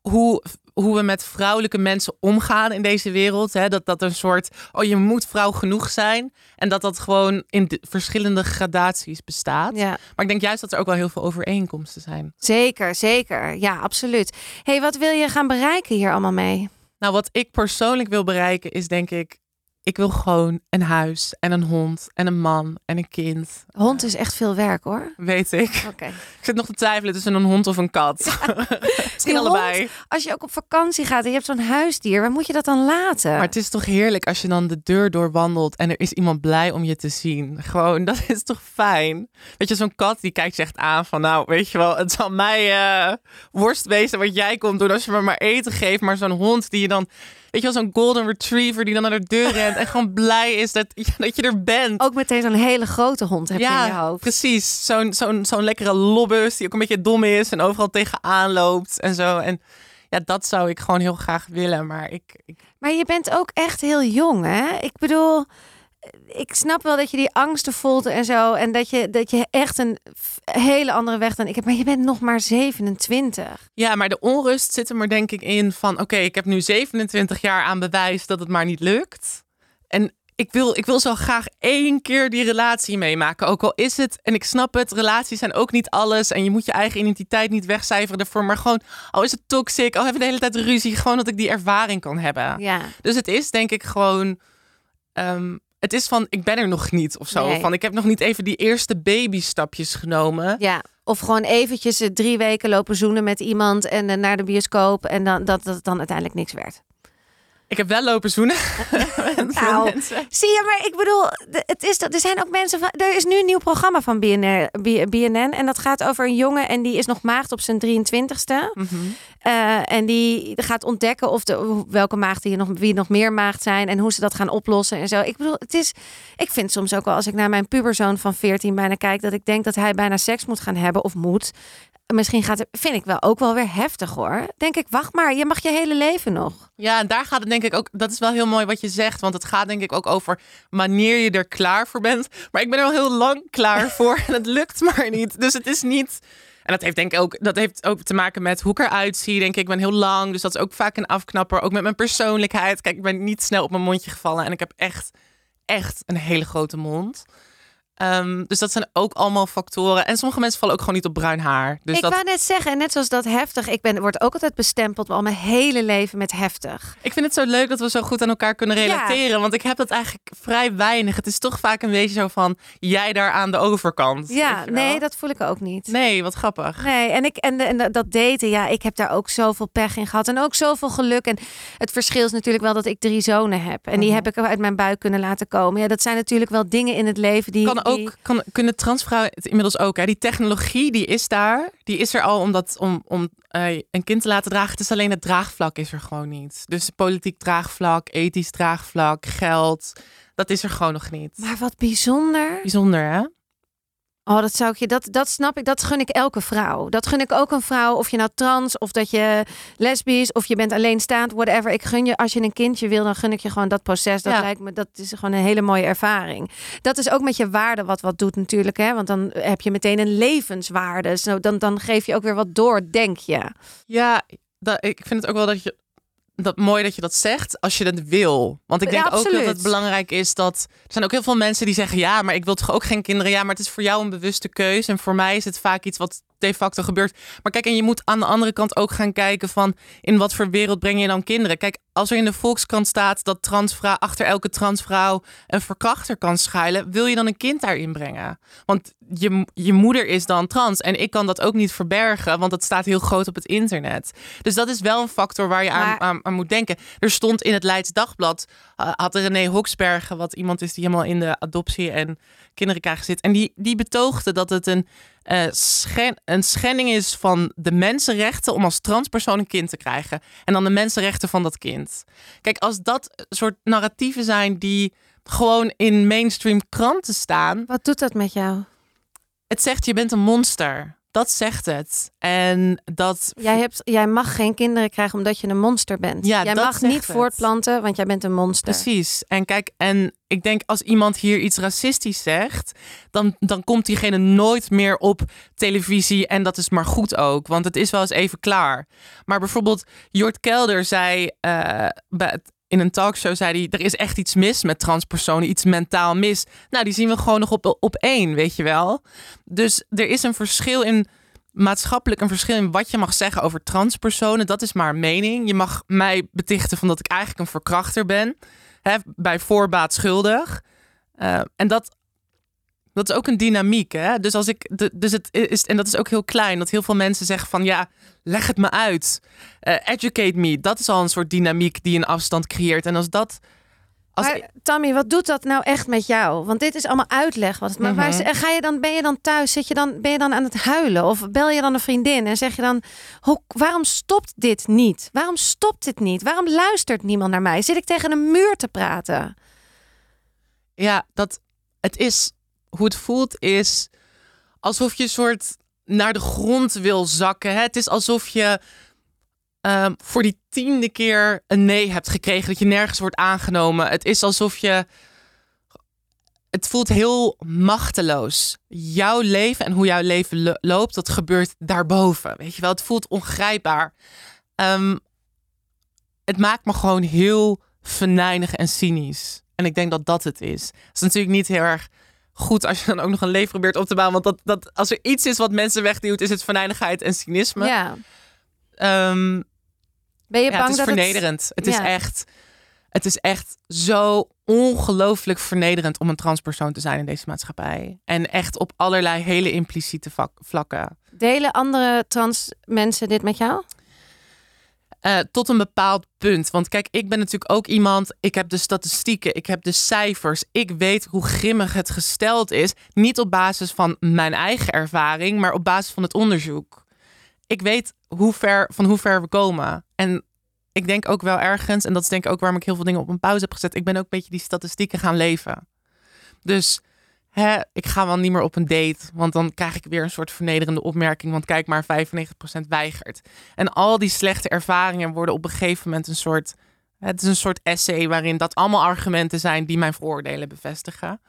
hoe, hoe we met vrouwelijke mensen omgaan in deze wereld. Hè? Dat dat een soort, oh je moet vrouw genoeg zijn. En dat dat gewoon in de verschillende gradaties bestaat. ja, Maar ik denk juist dat er ook wel heel veel overeenkomsten zijn. zeker, zeker. Ja, absoluut. hey, wat wil je gaan bereiken hier allemaal mee? Nou, wat ik persoonlijk wil bereiken is denk ik... Ik wil gewoon een huis en een hond en een man en een kind. Hond is echt veel werk, hoor. Weet ik. Oké. Ik zit nog te twijfelen tussen een hond of een kat. Misschien Die allebei. Als je ook op vakantie gaat en je hebt zo'n huisdier, waar moet je dat dan laten? Maar het is toch heerlijk als je dan de deur doorwandelt en er is iemand blij om je te zien. Gewoon, dat is toch fijn? Weet je, zo'n kat die kijkt je echt aan van, nou, weet je wel, het zal mij eh, worst wezen wat jij komt doen als je me maar eten geeft. Maar zo'n hond die je dan, weet je wel, zo'n golden retriever die dan naar de deur rent en gewoon blij is dat, dat je er bent. Ook meteen zo'n hele grote hond heb je in je ja, hoofd. precies. Zo'n zo'n zo'n lekkere lobbus die ook een beetje dom is en overal tegenaan loopt en zo. En ja, dat zou ik gewoon heel graag willen. Maar ik, ik Maar je bent ook echt heel jong, hè? Ik bedoel, ik snap wel dat je die angsten voelt en zo. En dat je, dat je echt een hele andere weg dan ik heb. Maar je bent nog maar 27. Ja, maar de onrust zit er maar denk ik in van... oké, ik heb nu 27 jaar aan bewijs dat het maar niet lukt. En ik wil, ik wil zo graag één keer die relatie meemaken. Ook al is het, en ik snap het, relaties zijn ook niet alles... en je moet je eigen identiteit niet wegcijferen ervoor... maar gewoon, al is het toxic, al hebben we de hele tijd ruzie... gewoon dat ik die ervaring kan hebben. Ja. Dus het is denk ik gewoon... ehm, het is van, ik ben er nog niet of zo. Nee. Van, ik heb nog niet even die eerste babystapjes genomen. ja. Of gewoon eventjes eh, drie weken lopen zoenen met iemand en eh, naar de bioscoop. En dan, dat dat het dan uiteindelijk niks werd. Ik heb wel lopen zoenen. Nou. Zie je, maar ik bedoel, het is, dat- er zijn ook mensen van. Er is nu een nieuw programma van BNR, BNN. En dat gaat over een jongen en die is nog maagd op zijn 23ste. Mhm. Eh, en die gaat ontdekken of de, welke maagden hier nog, wie nog meer maagd zijn. En hoe ze dat gaan oplossen en zo. Ik bedoel, het is. Ik vind soms ook wel als ik naar mijn puberzoon van 14 bijna kijk, dat ik denk dat hij bijna seks moet gaan hebben of moet. Misschien gaat het, vind ik wel ook wel weer heftig hoor. Denk ik, wacht maar, je mag je hele leven nog. Ja, en daar gaat het denk ik ook. Dat is wel heel mooi wat je zegt. Want het gaat denk ik ook over wanneer je er klaar voor bent. Maar ik ben er al heel lang klaar voor. En het lukt maar niet. Dus het is niet. En dat heeft denk ik ook, dat heeft ook te maken met hoe ik eruit zie. Denk ik, ik ben heel lang. Dus dat is ook vaak een afknapper. Ook met mijn persoonlijkheid. Kijk, ik ben niet snel op mijn mondje gevallen. En ik heb echt, echt een hele grote mond. Ehm, dus dat zijn ook allemaal factoren. En sommige mensen vallen ook gewoon niet op bruin haar. Dus ik dat, wou net zeggen, net zoals dat heftig. Ik ben, word ook altijd bestempeld al mijn hele leven met heftig. Ik vind het zo leuk dat we zo goed aan elkaar kunnen Ja. relateren. Want ik heb dat eigenlijk vrij weinig. Het is toch vaak een beetje zo van jij daar aan de overkant. Ja, nee, dat voel ik ook niet. Nee, wat grappig. Nee, en, ik, en, de- en dat daten, ja, ik heb daar ook zoveel pech in gehad. En ook zoveel geluk. En het verschil is natuurlijk wel dat ik drie zonen heb. En die Mhm. heb ik uit mijn buik kunnen laten komen. Ja, dat zijn natuurlijk wel dingen in het leven die... Ook, kan, kunnen transvrouwen het inmiddels ook. Hè? Die technologie die is daar. Die is er al om, dat, om, om eh, een kind te laten dragen. Het is alleen het draagvlak is er gewoon niet. Dus politiek draagvlak, ethisch draagvlak, geld. Dat is er gewoon nog niet. Maar wat bijzonder. Bijzonder hè? Oh, dat zou ik je, dat, dat snap ik, dat gun ik elke vrouw. Dat gun ik ook een vrouw, of je nou trans, of dat je lesbisch, of je bent alleenstaand, whatever. Ik gun je, als je een kindje wil, dan gun ik je gewoon dat proces. Dat Ja. lijkt me, dat is gewoon een hele mooie ervaring. Dat is ook met je waarde wat wat doet natuurlijk, hè? Want dan heb je meteen een levenswaarde. Zo, dan, dan geef je ook weer wat door, denk je. Ja, dat, ik vind het ook wel dat je dat mooi dat je dat zegt als je dat wil. Want ik Ja, denk ook dat het belangrijk is dat er zijn ook heel veel mensen die zeggen ja, maar ik wil toch ook geen kinderen. Ja, maar het is voor jou een bewuste keuze en voor mij is het vaak iets wat de facto gebeurt. Maar kijk, en je moet aan de andere kant ook gaan kijken van in wat voor wereld breng je dan kinderen? Kijk, als er in de Volkskrant staat dat transvrouw achter elke transvrouw een verkrachter kan schuilen, wil je dan een kind daarin brengen? Want je, je moeder is dan trans en ik kan dat ook niet verbergen, want dat staat heel groot op het internet. Dus dat is wel een factor waar je aan, Maar- aan, aan moet denken. Er stond in het Leids Dagblad, uh, had René Hoksbergen, wat iemand is die helemaal in de adoptie en kinderen krijgen zit. En die, die betoogde dat het een, eh, schen- een schending is van de mensenrechten om als transpersoon een kind te krijgen. En dan de mensenrechten van dat kind. Kijk, als dat soort narratieven zijn die gewoon in mainstream kranten staan, Wat doet dat met jou? het zegt je bent een monster. Dat zegt het. En dat. Jij, hebt, jij mag geen kinderen krijgen omdat je een monster bent. Ja, jij dat mag niet het. voortplanten, want jij bent een monster. Precies. En kijk, en ik denk als iemand hier iets racistisch zegt, dan, dan komt diegene nooit meer op televisie. En dat is maar goed ook, want het is wel eens even klaar. Maar bijvoorbeeld, Jort Kelder zei bij het- in een talkshow, zei hij, er is echt iets mis met transpersonen, iets mentaal mis. Nou, die zien we gewoon nog op, op één, weet je wel. Dus er is een verschil in maatschappelijk een verschil in wat je mag zeggen over transpersonen. Dat is maar mening. Je mag mij betichten van dat ik eigenlijk een verkrachter ben. Hè, bij voorbaat schuldig. Eh, en dat, dat is ook een dynamiek. Hè? Dus als ik. dus het is, en dat is ook heel klein. Dat heel veel mensen zeggen van ja, leg het me uit. Eh, educate me. Dat is al een soort dynamiek die een afstand creëert. En als dat. Als, Maar Tammy, wat doet dat nou echt met jou? Want dit is allemaal uitleg. Wat, maar waar, Mhm. ga je dan, ben je dan thuis? Zit je dan, ben je dan aan het huilen? Of bel je dan een vriendin en zeg je dan: hoe, waarom stopt dit niet? Waarom stopt dit niet? Waarom luistert niemand naar mij? Zit ik tegen een muur te praten? Ja, dat het is hoe het voelt is alsof je soort naar de grond wil zakken. Hè? Het is alsof je ehm, voor die tiende keer een nee hebt gekregen, dat je nergens wordt aangenomen. Het is alsof je het voelt heel machteloos. Jouw leven en hoe jouw leven lo- loopt, dat gebeurt daarboven. Weet je wel, het voelt ongrijpbaar. Ehm, het maakt me gewoon heel venijnig en cynisch. En ik denk dat dat het is. Het is natuurlijk niet heel erg goed als je dan ook nog een leven probeert op te bouwen. Want dat, dat, als er iets is wat mensen wegduwt, is het venijnigheid en cynisme. Ja. Ehm, Ben je ja, bang het is dat vernederend. Het, is Ja. echt, het is echt zo ongelooflijk vernederend om een transpersoon te zijn in deze maatschappij. En echt op allerlei hele impliciete vlakken. delen andere trans mensen dit met jou? Uh, tot een bepaald punt. Want kijk, ik ben natuurlijk ook iemand. Ik heb de statistieken, ik heb de cijfers. Ik weet hoe grimmig het gesteld is. Niet op basis van mijn eigen ervaring, maar op basis van het onderzoek. Ik weet hoe ver, van hoe ver we komen. En ik denk ook wel ergens, en dat is denk ik ook waarom ik heel veel dingen op een pauze heb gezet. Ik ben ook een beetje die statistieken gaan leven. Dus hè, ik ga wel niet meer op een date, want dan krijg ik weer een soort vernederende opmerking. Want kijk maar, 95% weigert. En al die slechte ervaringen worden op een gegeven moment een soort. Het is een soort essay waarin dat allemaal argumenten zijn die mijn vooroordelen bevestigen.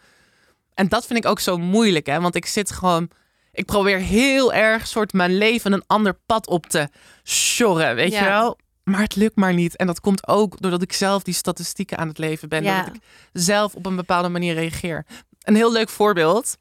En dat vind ik ook zo moeilijk, hè? Want ik zit gewoon. Ik probeer heel erg soort mijn leven een ander pad op te sjorren, weet je wel? Maar het lukt maar niet. En dat komt ook doordat ik zelf die statistieken aan het leven ben. Ja. Dat ik zelf op een bepaalde manier reageer. Een heel leuk voorbeeld.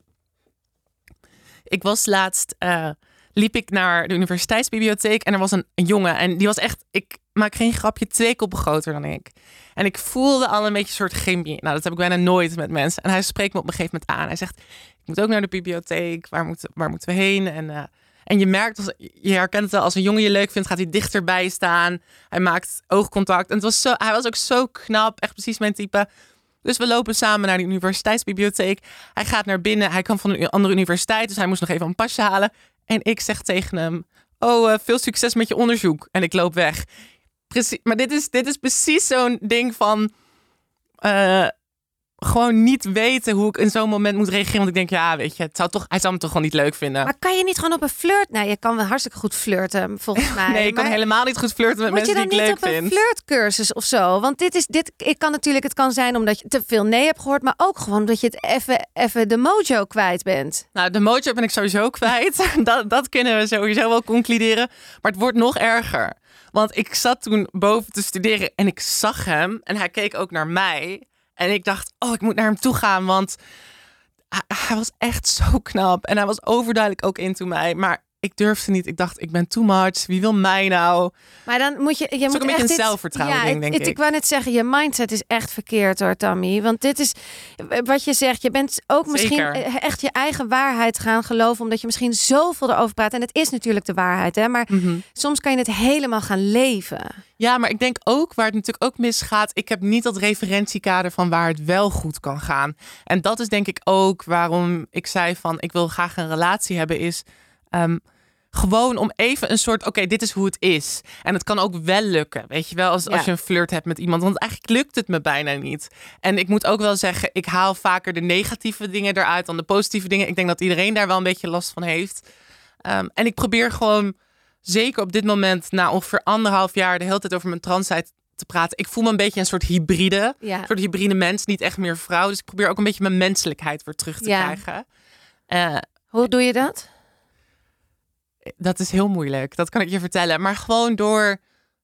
Ik was laatst, uh, liep ik naar de universiteitsbibliotheek en er was een, jongen en die was echt, ik maak geen grapje, twee koppen groter dan ik. En ik voelde al een beetje een soort chemie. Nou, dat heb ik bijna nooit met mensen. En hij spreekt me op een gegeven moment aan. Hij zegt, ik moet ook naar de bibliotheek. Waar, waar moeten we heen? En, uh, en je merkt, als, je herkent het als een jongen je leuk vindt, gaat hij dichterbij staan. Hij maakt oogcontact. En het was zo, hij was ook zo knap, echt precies mijn type. Dus we lopen samen naar de universiteitsbibliotheek. Hij gaat naar binnen. Hij kan van een andere universiteit, dus hij moest nog even een pasje halen. En ik zeg tegen hem: Oh, uh, veel succes met je onderzoek. En ik loop weg. Precies, maar dit is, dit is precies zo'n ding van. Uh, gewoon niet weten hoe ik in zo'n moment moet reageren. Want ik denk, ja, weet je, het zou toch, hij zou me toch gewoon niet leuk vinden. Maar kan je niet gewoon op een flirt? Nou, je kan wel hartstikke goed flirten, volgens mij. nee, ik kan helemaal niet goed flirten met mensen die ik leuk vind. Moet je dan niet op een flirtcursus of zo? Want dit is, dit, ik kan natuurlijk, het kan zijn omdat je te veel nee hebt gehoord, maar ook gewoon omdat je het even, even de mojo kwijt bent. Nou, de mojo ben ik sowieso kwijt. dat, dat kunnen we sowieso wel concluderen. Maar het wordt nog erger. Want ik zat toen boven te studeren en ik zag hem en hij keek ook naar mij. En ik dacht, oh, ik moet naar hem toe gaan, want hij, was echt zo knap. En hij was overduidelijk ook into mij. Maar ik durfde niet. Ik dacht, ik ben too much. Wie wil mij nou? Maar dan moet je. Je moet ook een echt beetje een zelfvertrouwen, ja, denk ik. Ik wou net zeggen, je mindset is echt verkeerd hoor, Tammy. Want dit is wat je zegt. Je bent ook misschien echt je eigen waarheid gaan geloven, omdat je misschien zoveel erover praat. En het is natuurlijk de waarheid, hè? Maar mhm. soms kan je het helemaal gaan leven. Ja, maar ik denk ook waar het natuurlijk ook misgaat. Ik heb niet dat referentiekader van waar het wel goed kan gaan. En dat is denk ik ook waarom ik zei van ik wil graag een relatie hebben. Is Ehm, gewoon om even een soort, oké, dit is hoe het is. En het kan ook wel lukken, weet je wel, als, als je een flirt hebt met iemand. Want eigenlijk lukt het me bijna niet. En ik moet ook wel zeggen, ik haal vaker de negatieve dingen eruit dan de positieve dingen. Ik denk dat iedereen daar wel een beetje last van heeft. Ehm, en ik probeer gewoon, zeker op dit moment, na ongeveer anderhalf jaar, de hele tijd over mijn transheid te praten. Ik voel me een beetje een soort hybride. Ja. Een soort hybride mens, niet echt meer vrouw. Dus ik probeer ook een beetje mijn menselijkheid weer terug te krijgen. Uh, Hoe doe je dat? Dat is heel moeilijk. Dat kan ik je vertellen. Maar gewoon door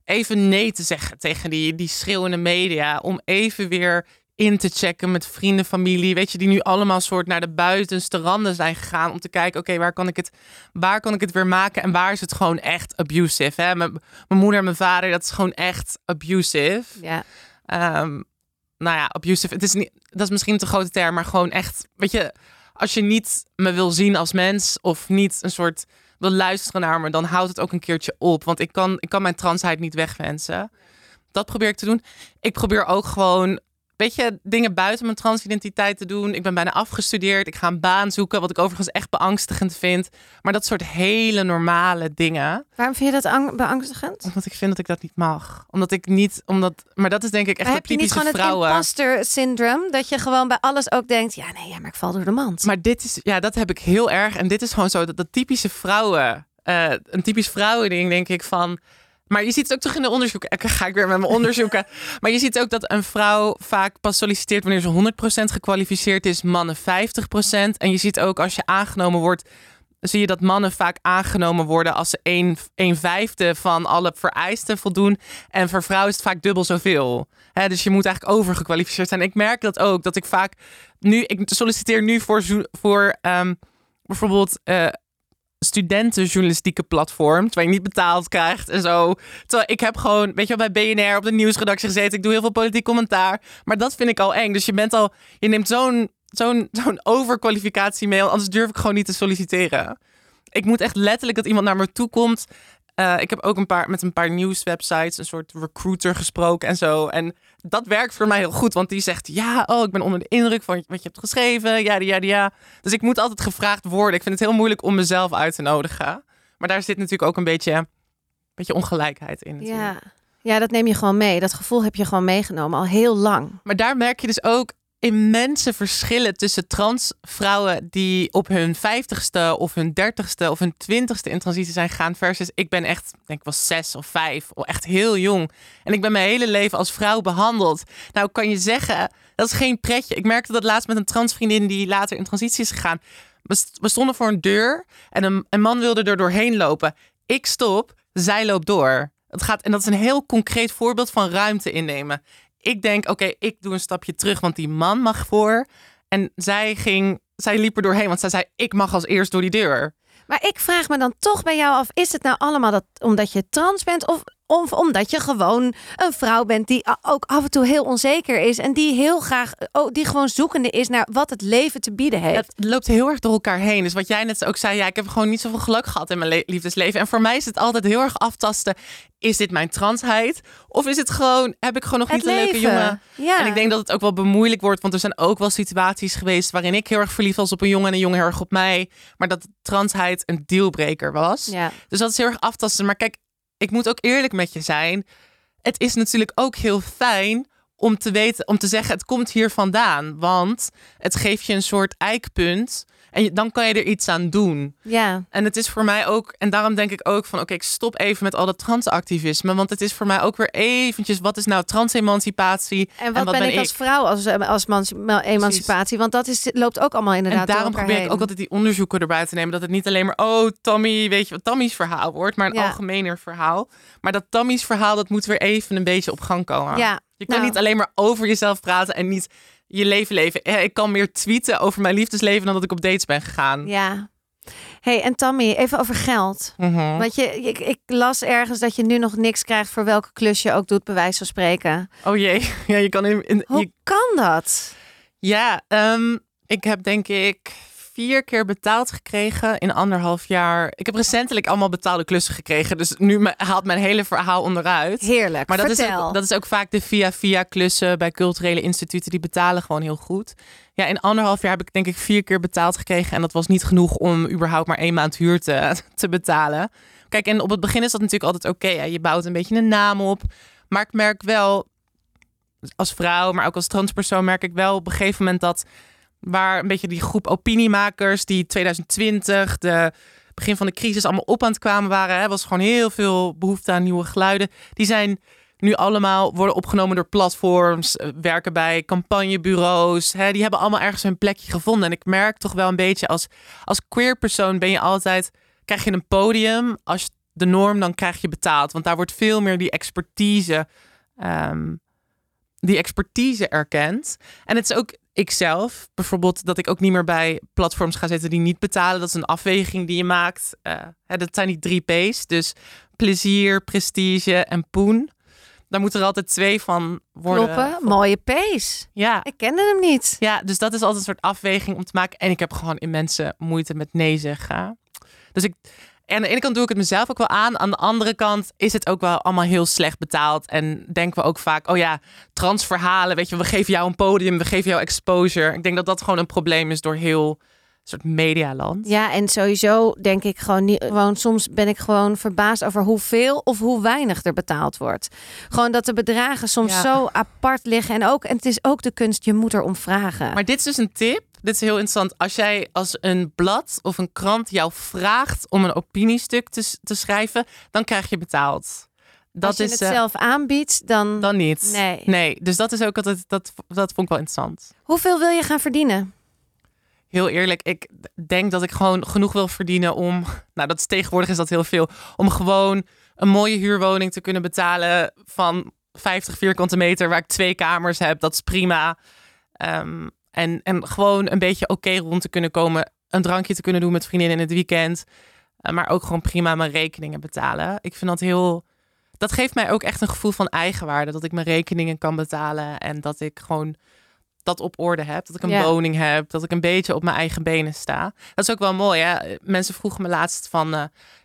even nee te zeggen tegen die, die schreeuwende media. Om even weer in te checken met vrienden, familie. Weet je, die nu allemaal soort naar de buitenste randen zijn gegaan. Om te kijken, oké, waar kan ik het waar kan ik het weer maken? En waar is het gewoon echt abusive? Hè? Mijn, mijn moeder en mijn vader, dat is gewoon echt abusive. Ja. Um, nou ja, abusive. Het is niet, dat is misschien een te grote term, maar gewoon echt, weet je, als je niet me wil zien als mens of niet een soort wil luisteren naar me, dan houdt het ook een keertje op. Want ik kan, ik kan mijn transheid niet wegwensen. Dat probeer ik te doen. Ik probeer ook gewoon, weet je, dingen buiten mijn transidentiteit te doen. Ik ben bijna afgestudeerd. Ik ga een baan zoeken, wat ik overigens echt beangstigend vind. Maar dat soort hele normale dingen. Waarom vind je dat beangstigend? Omdat ik vind dat ik dat niet mag. Omdat ik niet, omdat, maar dat is denk ik echt maar heb je niet gewoon vrouwen. het imposter syndroom, dat je gewoon bij alles ook denkt, ja nee, ja, maar ik val door de mand. Maar dit is, ja, dat heb ik heel erg. En dit is gewoon zo dat dat typische vrouwen, uh, een typisch vrouwending, denk ik van. Maar je ziet het ook toch in de onderzoeken. Ik ga ik weer met mijn onderzoeken. maar je ziet ook dat een vrouw vaak pas solliciteert wanneer ze 100% gekwalificeerd is, mannen 50%. En je ziet ook als je aangenomen wordt zie je dat mannen vaak aangenomen worden als ze een, een vijfde van alle vereisten voldoen. En voor vrouwen is het vaak dubbel zoveel. He, dus je moet eigenlijk overgekwalificeerd zijn. Ik merk dat ook, dat ik vaak nu, ik solliciteer nu voor, voor um, bijvoorbeeld uh, studentenjournalistieke platform, waar je niet betaald krijgt en zo. Terwijl ik heb gewoon, weet je wel, bij BNR op de nieuwsredactie gezeten. Ik doe heel veel politiek commentaar. Maar dat vind ik al eng. Dus je bent al, je neemt zo'n zo'n zo'n overkwalificatie mail. Anders durf ik gewoon niet te solliciteren. Ik moet echt letterlijk dat iemand naar me toe komt. Eh, ik heb ook een paar, met een paar nieuwswebsites een soort recruiter gesproken en zo. En dat werkt voor mij heel goed, want die zegt: Ja, oh, ik ben onder de indruk van wat je hebt geschreven. Ja, ja, ja. Dus ik moet altijd gevraagd worden. Ik vind het heel moeilijk om mezelf uit te nodigen. Maar daar zit natuurlijk ook een beetje, een beetje ongelijkheid in. Natuurlijk. Ja. ja, dat neem je gewoon mee. Dat gevoel heb je gewoon meegenomen al heel lang. Maar daar merk je dus ook immense verschillen tussen transvrouwen die op hun vijftigste of hun dertigste of hun twintigste in transitie zijn gegaan versus ik ben echt, denk ik was zes of vijf, of echt heel jong. En ik ben mijn hele leven als vrouw behandeld. Nou kan je zeggen, dat is geen pretje. Ik merkte dat laatst met een transvriendin die later in transitie is gegaan. We stonden voor een deur en een, een man wilde er doorheen lopen. Ik stop, zij loopt door. Het gaat, en dat is een heel concreet voorbeeld van ruimte innemen ik denk, oké, ik doe een stapje terug, want die man mag voor. En zij ging, zij liep er doorheen, want zij zei, ik mag als eerst door die deur. Maar ik vraag me dan toch bij jou af, is het nou allemaal dat omdat je trans bent of of omdat je gewoon een vrouw bent die ook af en toe heel onzeker is. En die heel graag, oh, die gewoon zoekende is naar wat het leven te bieden heeft. Het loopt heel erg door elkaar heen. Dus wat jij net ook zei, ja, ik heb gewoon niet zoveel geluk gehad in mijn liefdesleven. En voor mij is het altijd heel erg aftasten. Is dit mijn transheid? Of is het gewoon, heb ik gewoon nog niet een leuke jongen? Ja. En ik denk dat het ook wel bemoeilijk wordt. Want er zijn ook wel situaties geweest waarin ik heel erg verliefd was op een jongen en een jongen heel erg op mij. Maar dat transheid een dealbreaker was. Ja. Dus dat is heel erg aftasten. Maar kijk, ik moet ook eerlijk met je zijn. Het is natuurlijk ook heel fijn om te weten, om te zeggen, het komt hier vandaan. Want het geeft je een soort eikpunt en dan kan je er iets aan doen. Ja. En het is voor mij ook, en daarom denk ik ook van, oké, ik stop even met al dat transactivisme. Want het is voor mij ook weer eventjes, wat is nou transemancipatie? En wat, ben, ik als vrouw als, eh, als emancipatie? Want dat is, loopt ook allemaal inderdaad En daarom probeer ik ook altijd die onderzoeken erbij te nemen. Dat het niet alleen maar, oh, Tommy, weet je wat Tammy's verhaal wordt, maar een algemener verhaal. Maar dat Tammy's verhaal, dat moet weer even een beetje op gang komen. Ja. Je kan nou. niet alleen maar over jezelf praten en niet je leven leven. Ik kan meer tweeten over mijn liefdesleven dan dat ik op dates ben gegaan. Ja. Hey, en Tammy, even over geld. Mhm. Want je, ik, ik, las ergens dat je nu nog niks krijgt voor welke klus je ook doet, bij wijze van spreken. Oh jee, ja, je kan in. in Hoe kan dat? Ja, um, ik heb denk ik vier keer betaald gekregen in anderhalf jaar. Ik heb recentelijk allemaal betaalde klussen gekregen. Dus nu haalt mijn hele verhaal onderuit. Heerlijk. Maar dat is, ook, dat is ook vaak de via-via klussen bij culturele instituten. Die betalen gewoon heel goed. Ja, in anderhalf jaar heb ik denk ik vier keer betaald gekregen. En dat was niet genoeg om überhaupt maar één maand huur te, te betalen. Kijk, en op het begin is dat natuurlijk altijd oké. Okay, je bouwt een beetje een naam op. Maar ik merk wel, als vrouw, maar ook als transpersoon, merk ik wel op een gegeven moment dat waar een beetje die groep opiniemakers die 2020, de begin van de crisis, allemaal op aan het kwamen waren. Was gewoon heel veel behoefte aan nieuwe geluiden. Die zijn nu allemaal worden opgenomen door platforms, eh, werken bij campagnebureaus. Hè, die hebben allemaal ergens hun plekje gevonden. En ik merk toch wel een beetje als, als queer persoon ben je altijd, krijg je een podium. Als de norm, dan krijg je betaald. Want daar wordt veel meer die expertise, um, die expertise erkend. En het is ook ikzelf, bijvoorbeeld dat ik ook niet meer bij platforms ga zitten die niet betalen. Dat is een afweging die je maakt. Uh, hè, dat zijn die drie P's. Dus plezier, prestige en poen. Daar moeten er altijd twee van worden. Kloppen, mooie P's. Ja. Ik kende hem niet. Ja, dus dat is altijd een soort afweging om te maken. En ik heb gewoon immense moeite met nee zeggen. Dus ik, en aan de ene kant doe ik het mezelf ook wel aan. Aan de andere kant is het ook wel allemaal heel slecht betaald. En denken we ook vaak, oh ja, transverhalen. Weet je, we geven jou een podium, we geven jou exposure. Ik denk dat dat gewoon een probleem is door heel soort medialand. Ja, en sowieso denk ik gewoon niet. Gewoon soms ben ik gewoon verbaasd over hoeveel of hoe weinig er betaald wordt. Gewoon dat de bedragen soms zo apart liggen. En ook, en het is ook de kunst, je moet erom vragen. Maar dit is dus een tip dit is heel interessant. Als jij als een blad of een krant jou vraagt om een opiniestuk te, te schrijven, dan krijg je betaald. Dat als je is, het uh, zelf aanbiedt, dan... Dan niet. Nee. nee. Dus dat is ook altijd, dat, dat vond ik wel interessant. Hoeveel wil je gaan verdienen? Heel eerlijk, ik denk dat ik gewoon genoeg wil verdienen om... Nou, dat is tegenwoordig is dat heel veel. Om gewoon een mooie huurwoning te kunnen betalen van 50 vierkante meter... waar ik twee kamers heb. Dat is prima. Um, en, en gewoon een beetje oké rond te kunnen komen. Een drankje te kunnen doen met vriendinnen in het weekend. Eh, maar ook gewoon prima mijn rekeningen betalen. Ik vind dat heel. Dat geeft mij ook echt een gevoel van eigenwaarde. Dat ik mijn rekeningen kan betalen. En dat ik gewoon dat op orde heb. Dat ik een woning heb. Dat ik een beetje op mijn eigen benen sta. Dat is ook wel mooi. Hè? Mensen vroegen me laatst van. Uh,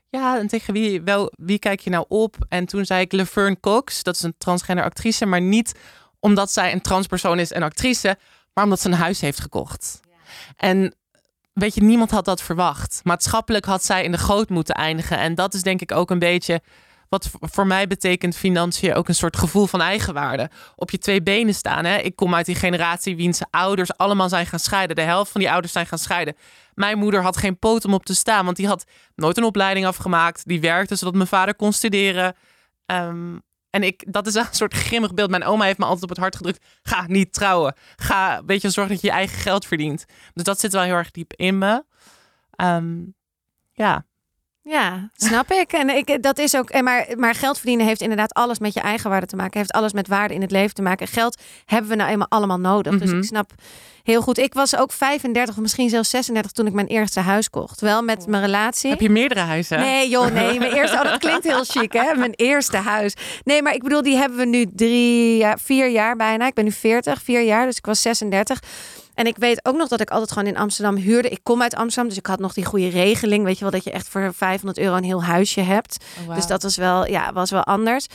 ja, en tegen wie, wel, wie kijk je nou op? En toen zei ik Laverne Cox, dat is een transgender actrice, maar niet omdat zij een transpersoon is en actrice, maar omdat ze een huis heeft gekocht. En weet je, niemand had dat verwacht. Maatschappelijk had zij in de goot moeten eindigen. En dat is denk ik ook een beetje wat voor mij betekent financiën ook een soort gevoel van eigenwaarde. Op je twee benen staan. Hè? Ik kom uit die generatie wiens ouders allemaal zijn gaan scheiden. De helft van die ouders zijn gaan scheiden. Mijn moeder had geen poot om op te staan, want die had nooit een opleiding afgemaakt. Die werkte zodat mijn vader kon studeren. Ehm, en ik, dat is een soort grimmig beeld. Mijn oma heeft me altijd op het hart gedrukt. Ga niet trouwen. Ga, weet je, zorg dat je je eigen geld verdient. Dus dat zit wel heel erg diep in me. Ehm, ja, ja, snap ik. En ik, dat is ook. En maar, maar geld verdienen heeft inderdaad alles met je eigen waarde te maken. Heeft alles met waarde in het leven te maken. Geld hebben we nou eenmaal allemaal nodig. Dus Mhm. ik snap heel goed. Ik was ook 35 of misschien zelfs 36 toen ik mijn eerste huis kocht. Wel met mijn relatie. heb je meerdere huizen? Nee, joh, nee. Mijn eerste, oh, dat klinkt heel chic, hè? Mijn eerste huis. Nee, maar ik bedoel, die hebben we nu drie, vier jaar bijna. Ik ben nu 40, vier jaar, dus ik was 36. En ik weet ook nog dat ik altijd gewoon in Amsterdam huurde. Ik kom uit Amsterdam, dus ik had nog die goede regeling. Weet je wel, dat je echt voor 500 euro een heel huisje hebt. Oh. Dus dat was wel, ja, was wel anders.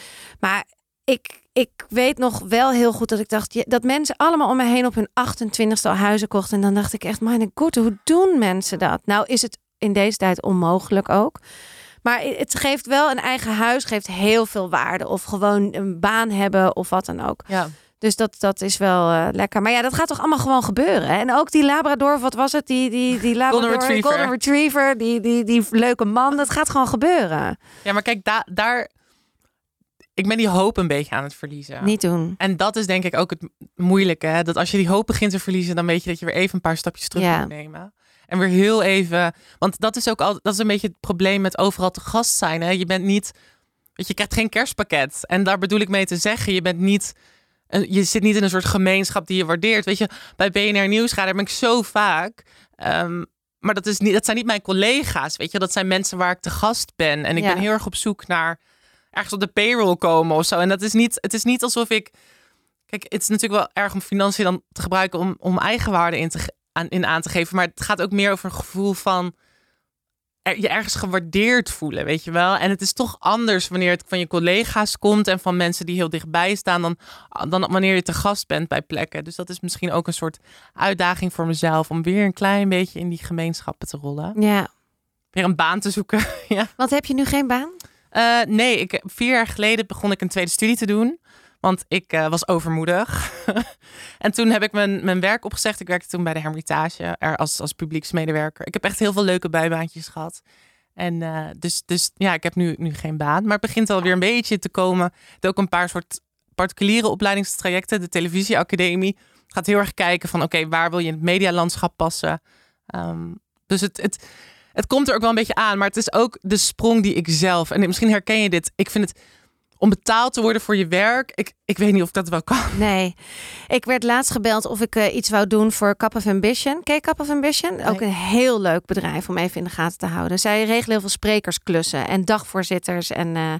Maar ik, ik weet nog wel heel goed dat ik dacht... dat mensen allemaal om me heen op hun 28ste al huizen kochten. En dan dacht ik echt, mijn god, hoe doen mensen dat? Nou is het in deze tijd onmogelijk ook. Maar het geeft wel een eigen huis, geeft heel veel waarde. Of gewoon een baan hebben of wat dan ook. Ja. Dus dat, dat is wel eh, lekker. Maar ja, dat gaat toch allemaal gewoon gebeuren. hè? En ook die Labrador, wat was het? Die, die, die Labrador, Retriever. Golden Retriever, die, die, die leuke man. Dat gaat gewoon gebeuren. ja, maar kijk, da- daar... Ik ben die hoop een beetje aan het verliezen. Niet doen. En dat is denk ik ook het moeilijke. Hè? Dat als je die hoop begint te verliezen, dan weet je dat je weer even een paar stapjes terug Ja. moet nemen. En weer heel even. Want dat is ook al, dat is een beetje het probleem met overal te gast zijn. Hè? Je bent niet. Weet je, je krijgt geen kerstpakket. En daar bedoel ik mee te zeggen. Je bent niet. Je zit niet in een soort gemeenschap die je waardeert. Weet je, bij BNR Nieuwsradio ben ik zo vaak. ehm, maar dat, is niet, dat zijn niet mijn collega's. Weet je, dat zijn mensen waar ik te gast ben. En ik Ja. ben heel erg op zoek naar ergens op de payroll komen of zo. En dat is niet, het is niet alsof ik. Kijk, het is natuurlijk wel erg om financiën dan te gebruiken om, om eigenwaarde in, te, aan, in aan te geven. Maar het gaat ook meer over een gevoel van je ergens gewaardeerd voelen, weet je wel. En het is toch anders wanneer het van je collega's komt en van mensen die heel dichtbij staan dan, dan wanneer je te gast bent bij plekken. Dus dat is misschien ook een soort uitdaging voor mezelf om weer een klein beetje in die gemeenschappen te rollen. Ja. Weer een baan te zoeken. ja. Want heb je nu geen baan? Eh, nee, ik, vier jaar geleden begon ik een tweede studie te doen. Want ik eh, was overmoedig. en toen heb ik mijn, mijn werk opgezegd. Ik werkte toen bij de Hermitage er als, als publieksmedewerker. Ik heb echt heel veel leuke bijbaantjes gehad. En eh, dus, dus ja, ik heb nu, nu geen baan. Maar het begint alweer een beetje te komen. Heb ook een paar soort particuliere opleidingstrajecten. De televisieacademie gaat heel erg kijken van... oké, waar wil je in het medialandschap passen? Ehm, dus het, het, het komt er ook wel een beetje aan. Maar het is ook de sprong die ik zelf... en misschien herken je dit. Ik vind het om betaald te worden voor je werk. Ik, ik weet niet of ik dat wel kan. Nee. Ik werd laatst gebeld of ik eh, iets wou doen voor Cup of Ambition. Ken je Cup of Ambition? Ook een heel leuk bedrijf om even in de gaten te houden. Zij regelen heel veel sprekersklussen en dagvoorzitters en eh,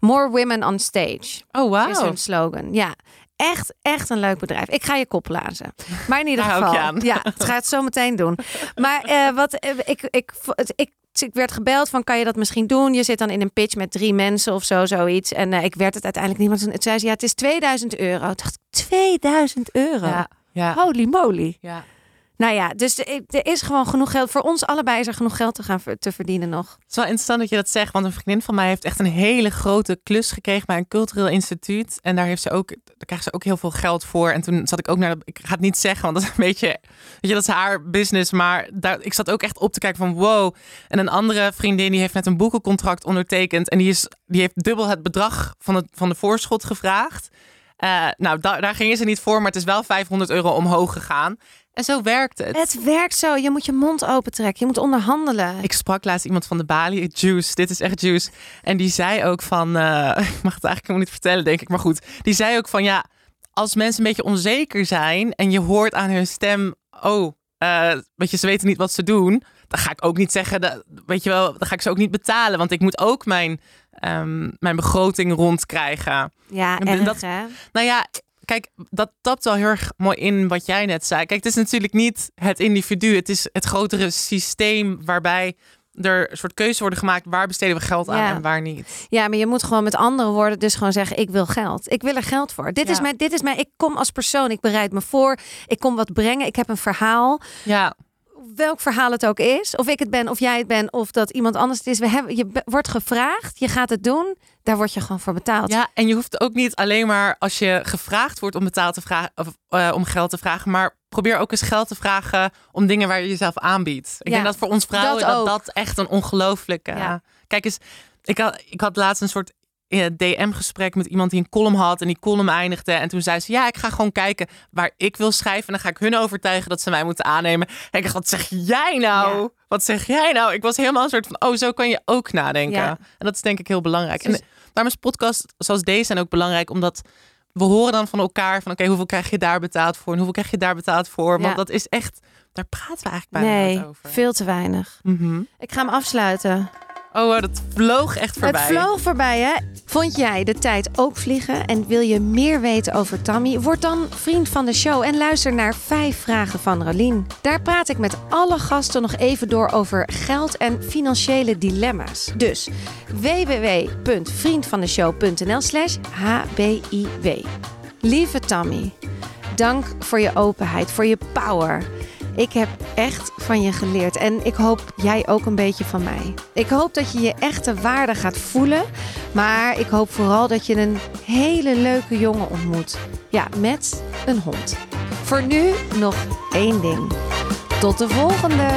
more women on stage. Oh, is hun slogan. Ja, echt, echt een leuk bedrijf. Ik ga je kop lazen. Maar in ieder Daar hou ik geval, je aan. ja, het gaat het zo meteen doen. Maar eh, wat ik, ik, ik, ik, ik werd gebeld van, kan je dat misschien doen? Je zit dan in een pitch met drie mensen of zo, zoiets. En eh, ik werd het uiteindelijk niet. Maar toen zei ze, ja, het is 2000 euro. Ik dacht, 2000 euro? Ja, ja, Holy moly. ja. Nou ja, dus er is gewoon genoeg geld. Voor ons allebei is er genoeg geld te gaan te verdienen nog. Het is wel interessant dat je dat zegt, want een vriendin van mij heeft echt een hele grote klus gekregen bij een cultureel instituut. En daar heeft ze ook, daar krijgt ze ook heel veel geld voor. En toen zat ik ook naar, ik ga het niet zeggen, want dat is een beetje, weet je, dat is haar business. Maar daar, ik zat ook echt op te kijken van wow. En een andere vriendin die heeft net een boekencontract ondertekend en die, is, die heeft dubbel het bedrag van, het, van de voorschot gevraagd. Eh, nou, da- daar gingen ze niet voor, maar het is wel 500 euro omhoog gegaan. En zo werkt het. Het werkt zo. Je moet je mond open trekken. Je moet onderhandelen. Ik sprak laatst iemand van de Bali, Juice, dit is echt Juice. En die zei ook van, eh, ik mag het eigenlijk helemaal niet vertellen, denk ik, maar goed. Die zei ook van, ja, als mensen een beetje onzeker zijn en je hoort aan hun stem, oh, eh, weet je, ze weten niet wat ze doen, dan ga ik ook niet zeggen, dat, weet je wel, dan ga ik ze ook niet betalen, want ik moet ook mijn, ehm, mijn begroting rondkrijgen. Ja, En dat- hè? Nou ja, kijk, dat tapt wel heel erg mooi in wat jij net zei. Kijk, het is natuurlijk niet het individu, het is het grotere systeem waarbij er een soort keuze worden gemaakt. Waar besteden we geld aan Ja. en waar niet? Ja, maar je moet gewoon met andere woorden dus gewoon zeggen: ik wil geld. Ik wil er geld voor. Dit is mijn, dit is mijn. Ik kom als persoon. Ik bereid me voor. Ik kom wat brengen. Ik heb een verhaal. Ja, Welk verhaal het ook is, of ik het ben, of jij het bent, of dat iemand anders het is. We hebben, je wordt gevraagd, je gaat het doen, daar word je gewoon voor betaald. ja, en je hoeft ook niet alleen maar als je gevraagd wordt om betaald te vragen of eh, om geld te vragen, maar probeer ook eens geld te vragen om dingen waar je jezelf aanbiedt. Ik Ja, denk dat voor ons vrouwen dat dat dat, echt een ongelooflijke. Ja. Kijk eens, ik had, ik had laatst een soort eh, DM-gesprek met iemand die een column had en die column eindigde. En toen zei ze: Ja, ik ga gewoon kijken waar ik wil schrijven. En dan ga ik hun overtuigen dat ze mij moeten aannemen. En ik dacht: Wat zeg jij nou? Ja. Wat zeg jij nou? Ik was helemaal een soort van: Oh, zo kan je ook nadenken. Ja. En dat is denk ik heel belangrijk. Dus- En daarom is podcast zoals deze zijn ook belangrijk, omdat we horen dan van elkaar van: Oké, hoeveel krijg je daar betaald voor? En hoeveel krijg je daar betaald voor? Want Ja. dat is echt, daar praten we eigenlijk bijna nee, over. veel te weinig. Mhm. Ik ga hem afsluiten. Oh, dat vloog echt voorbij. Het vloog voorbij, hè? Vond jij de tijd ook vliegen en wil je meer weten over Tammy? Word dan vriend van de show en luister naar vijf vragen van Rolien. Daar praat ik met alle gasten nog even door over geld en financiële dilemma's. Dus www.vriendvandeshow.nl slash hbiw. Lieve Tammy, dank voor je openheid, voor je power. Ik heb echt van je geleerd en ik hoop jij ook een beetje van mij. Ik hoop dat je je echte waarde gaat voelen, maar ik hoop vooral dat je een hele leuke jongen ontmoet. Ja, met een hond. Voor nu nog één ding. Tot de volgende!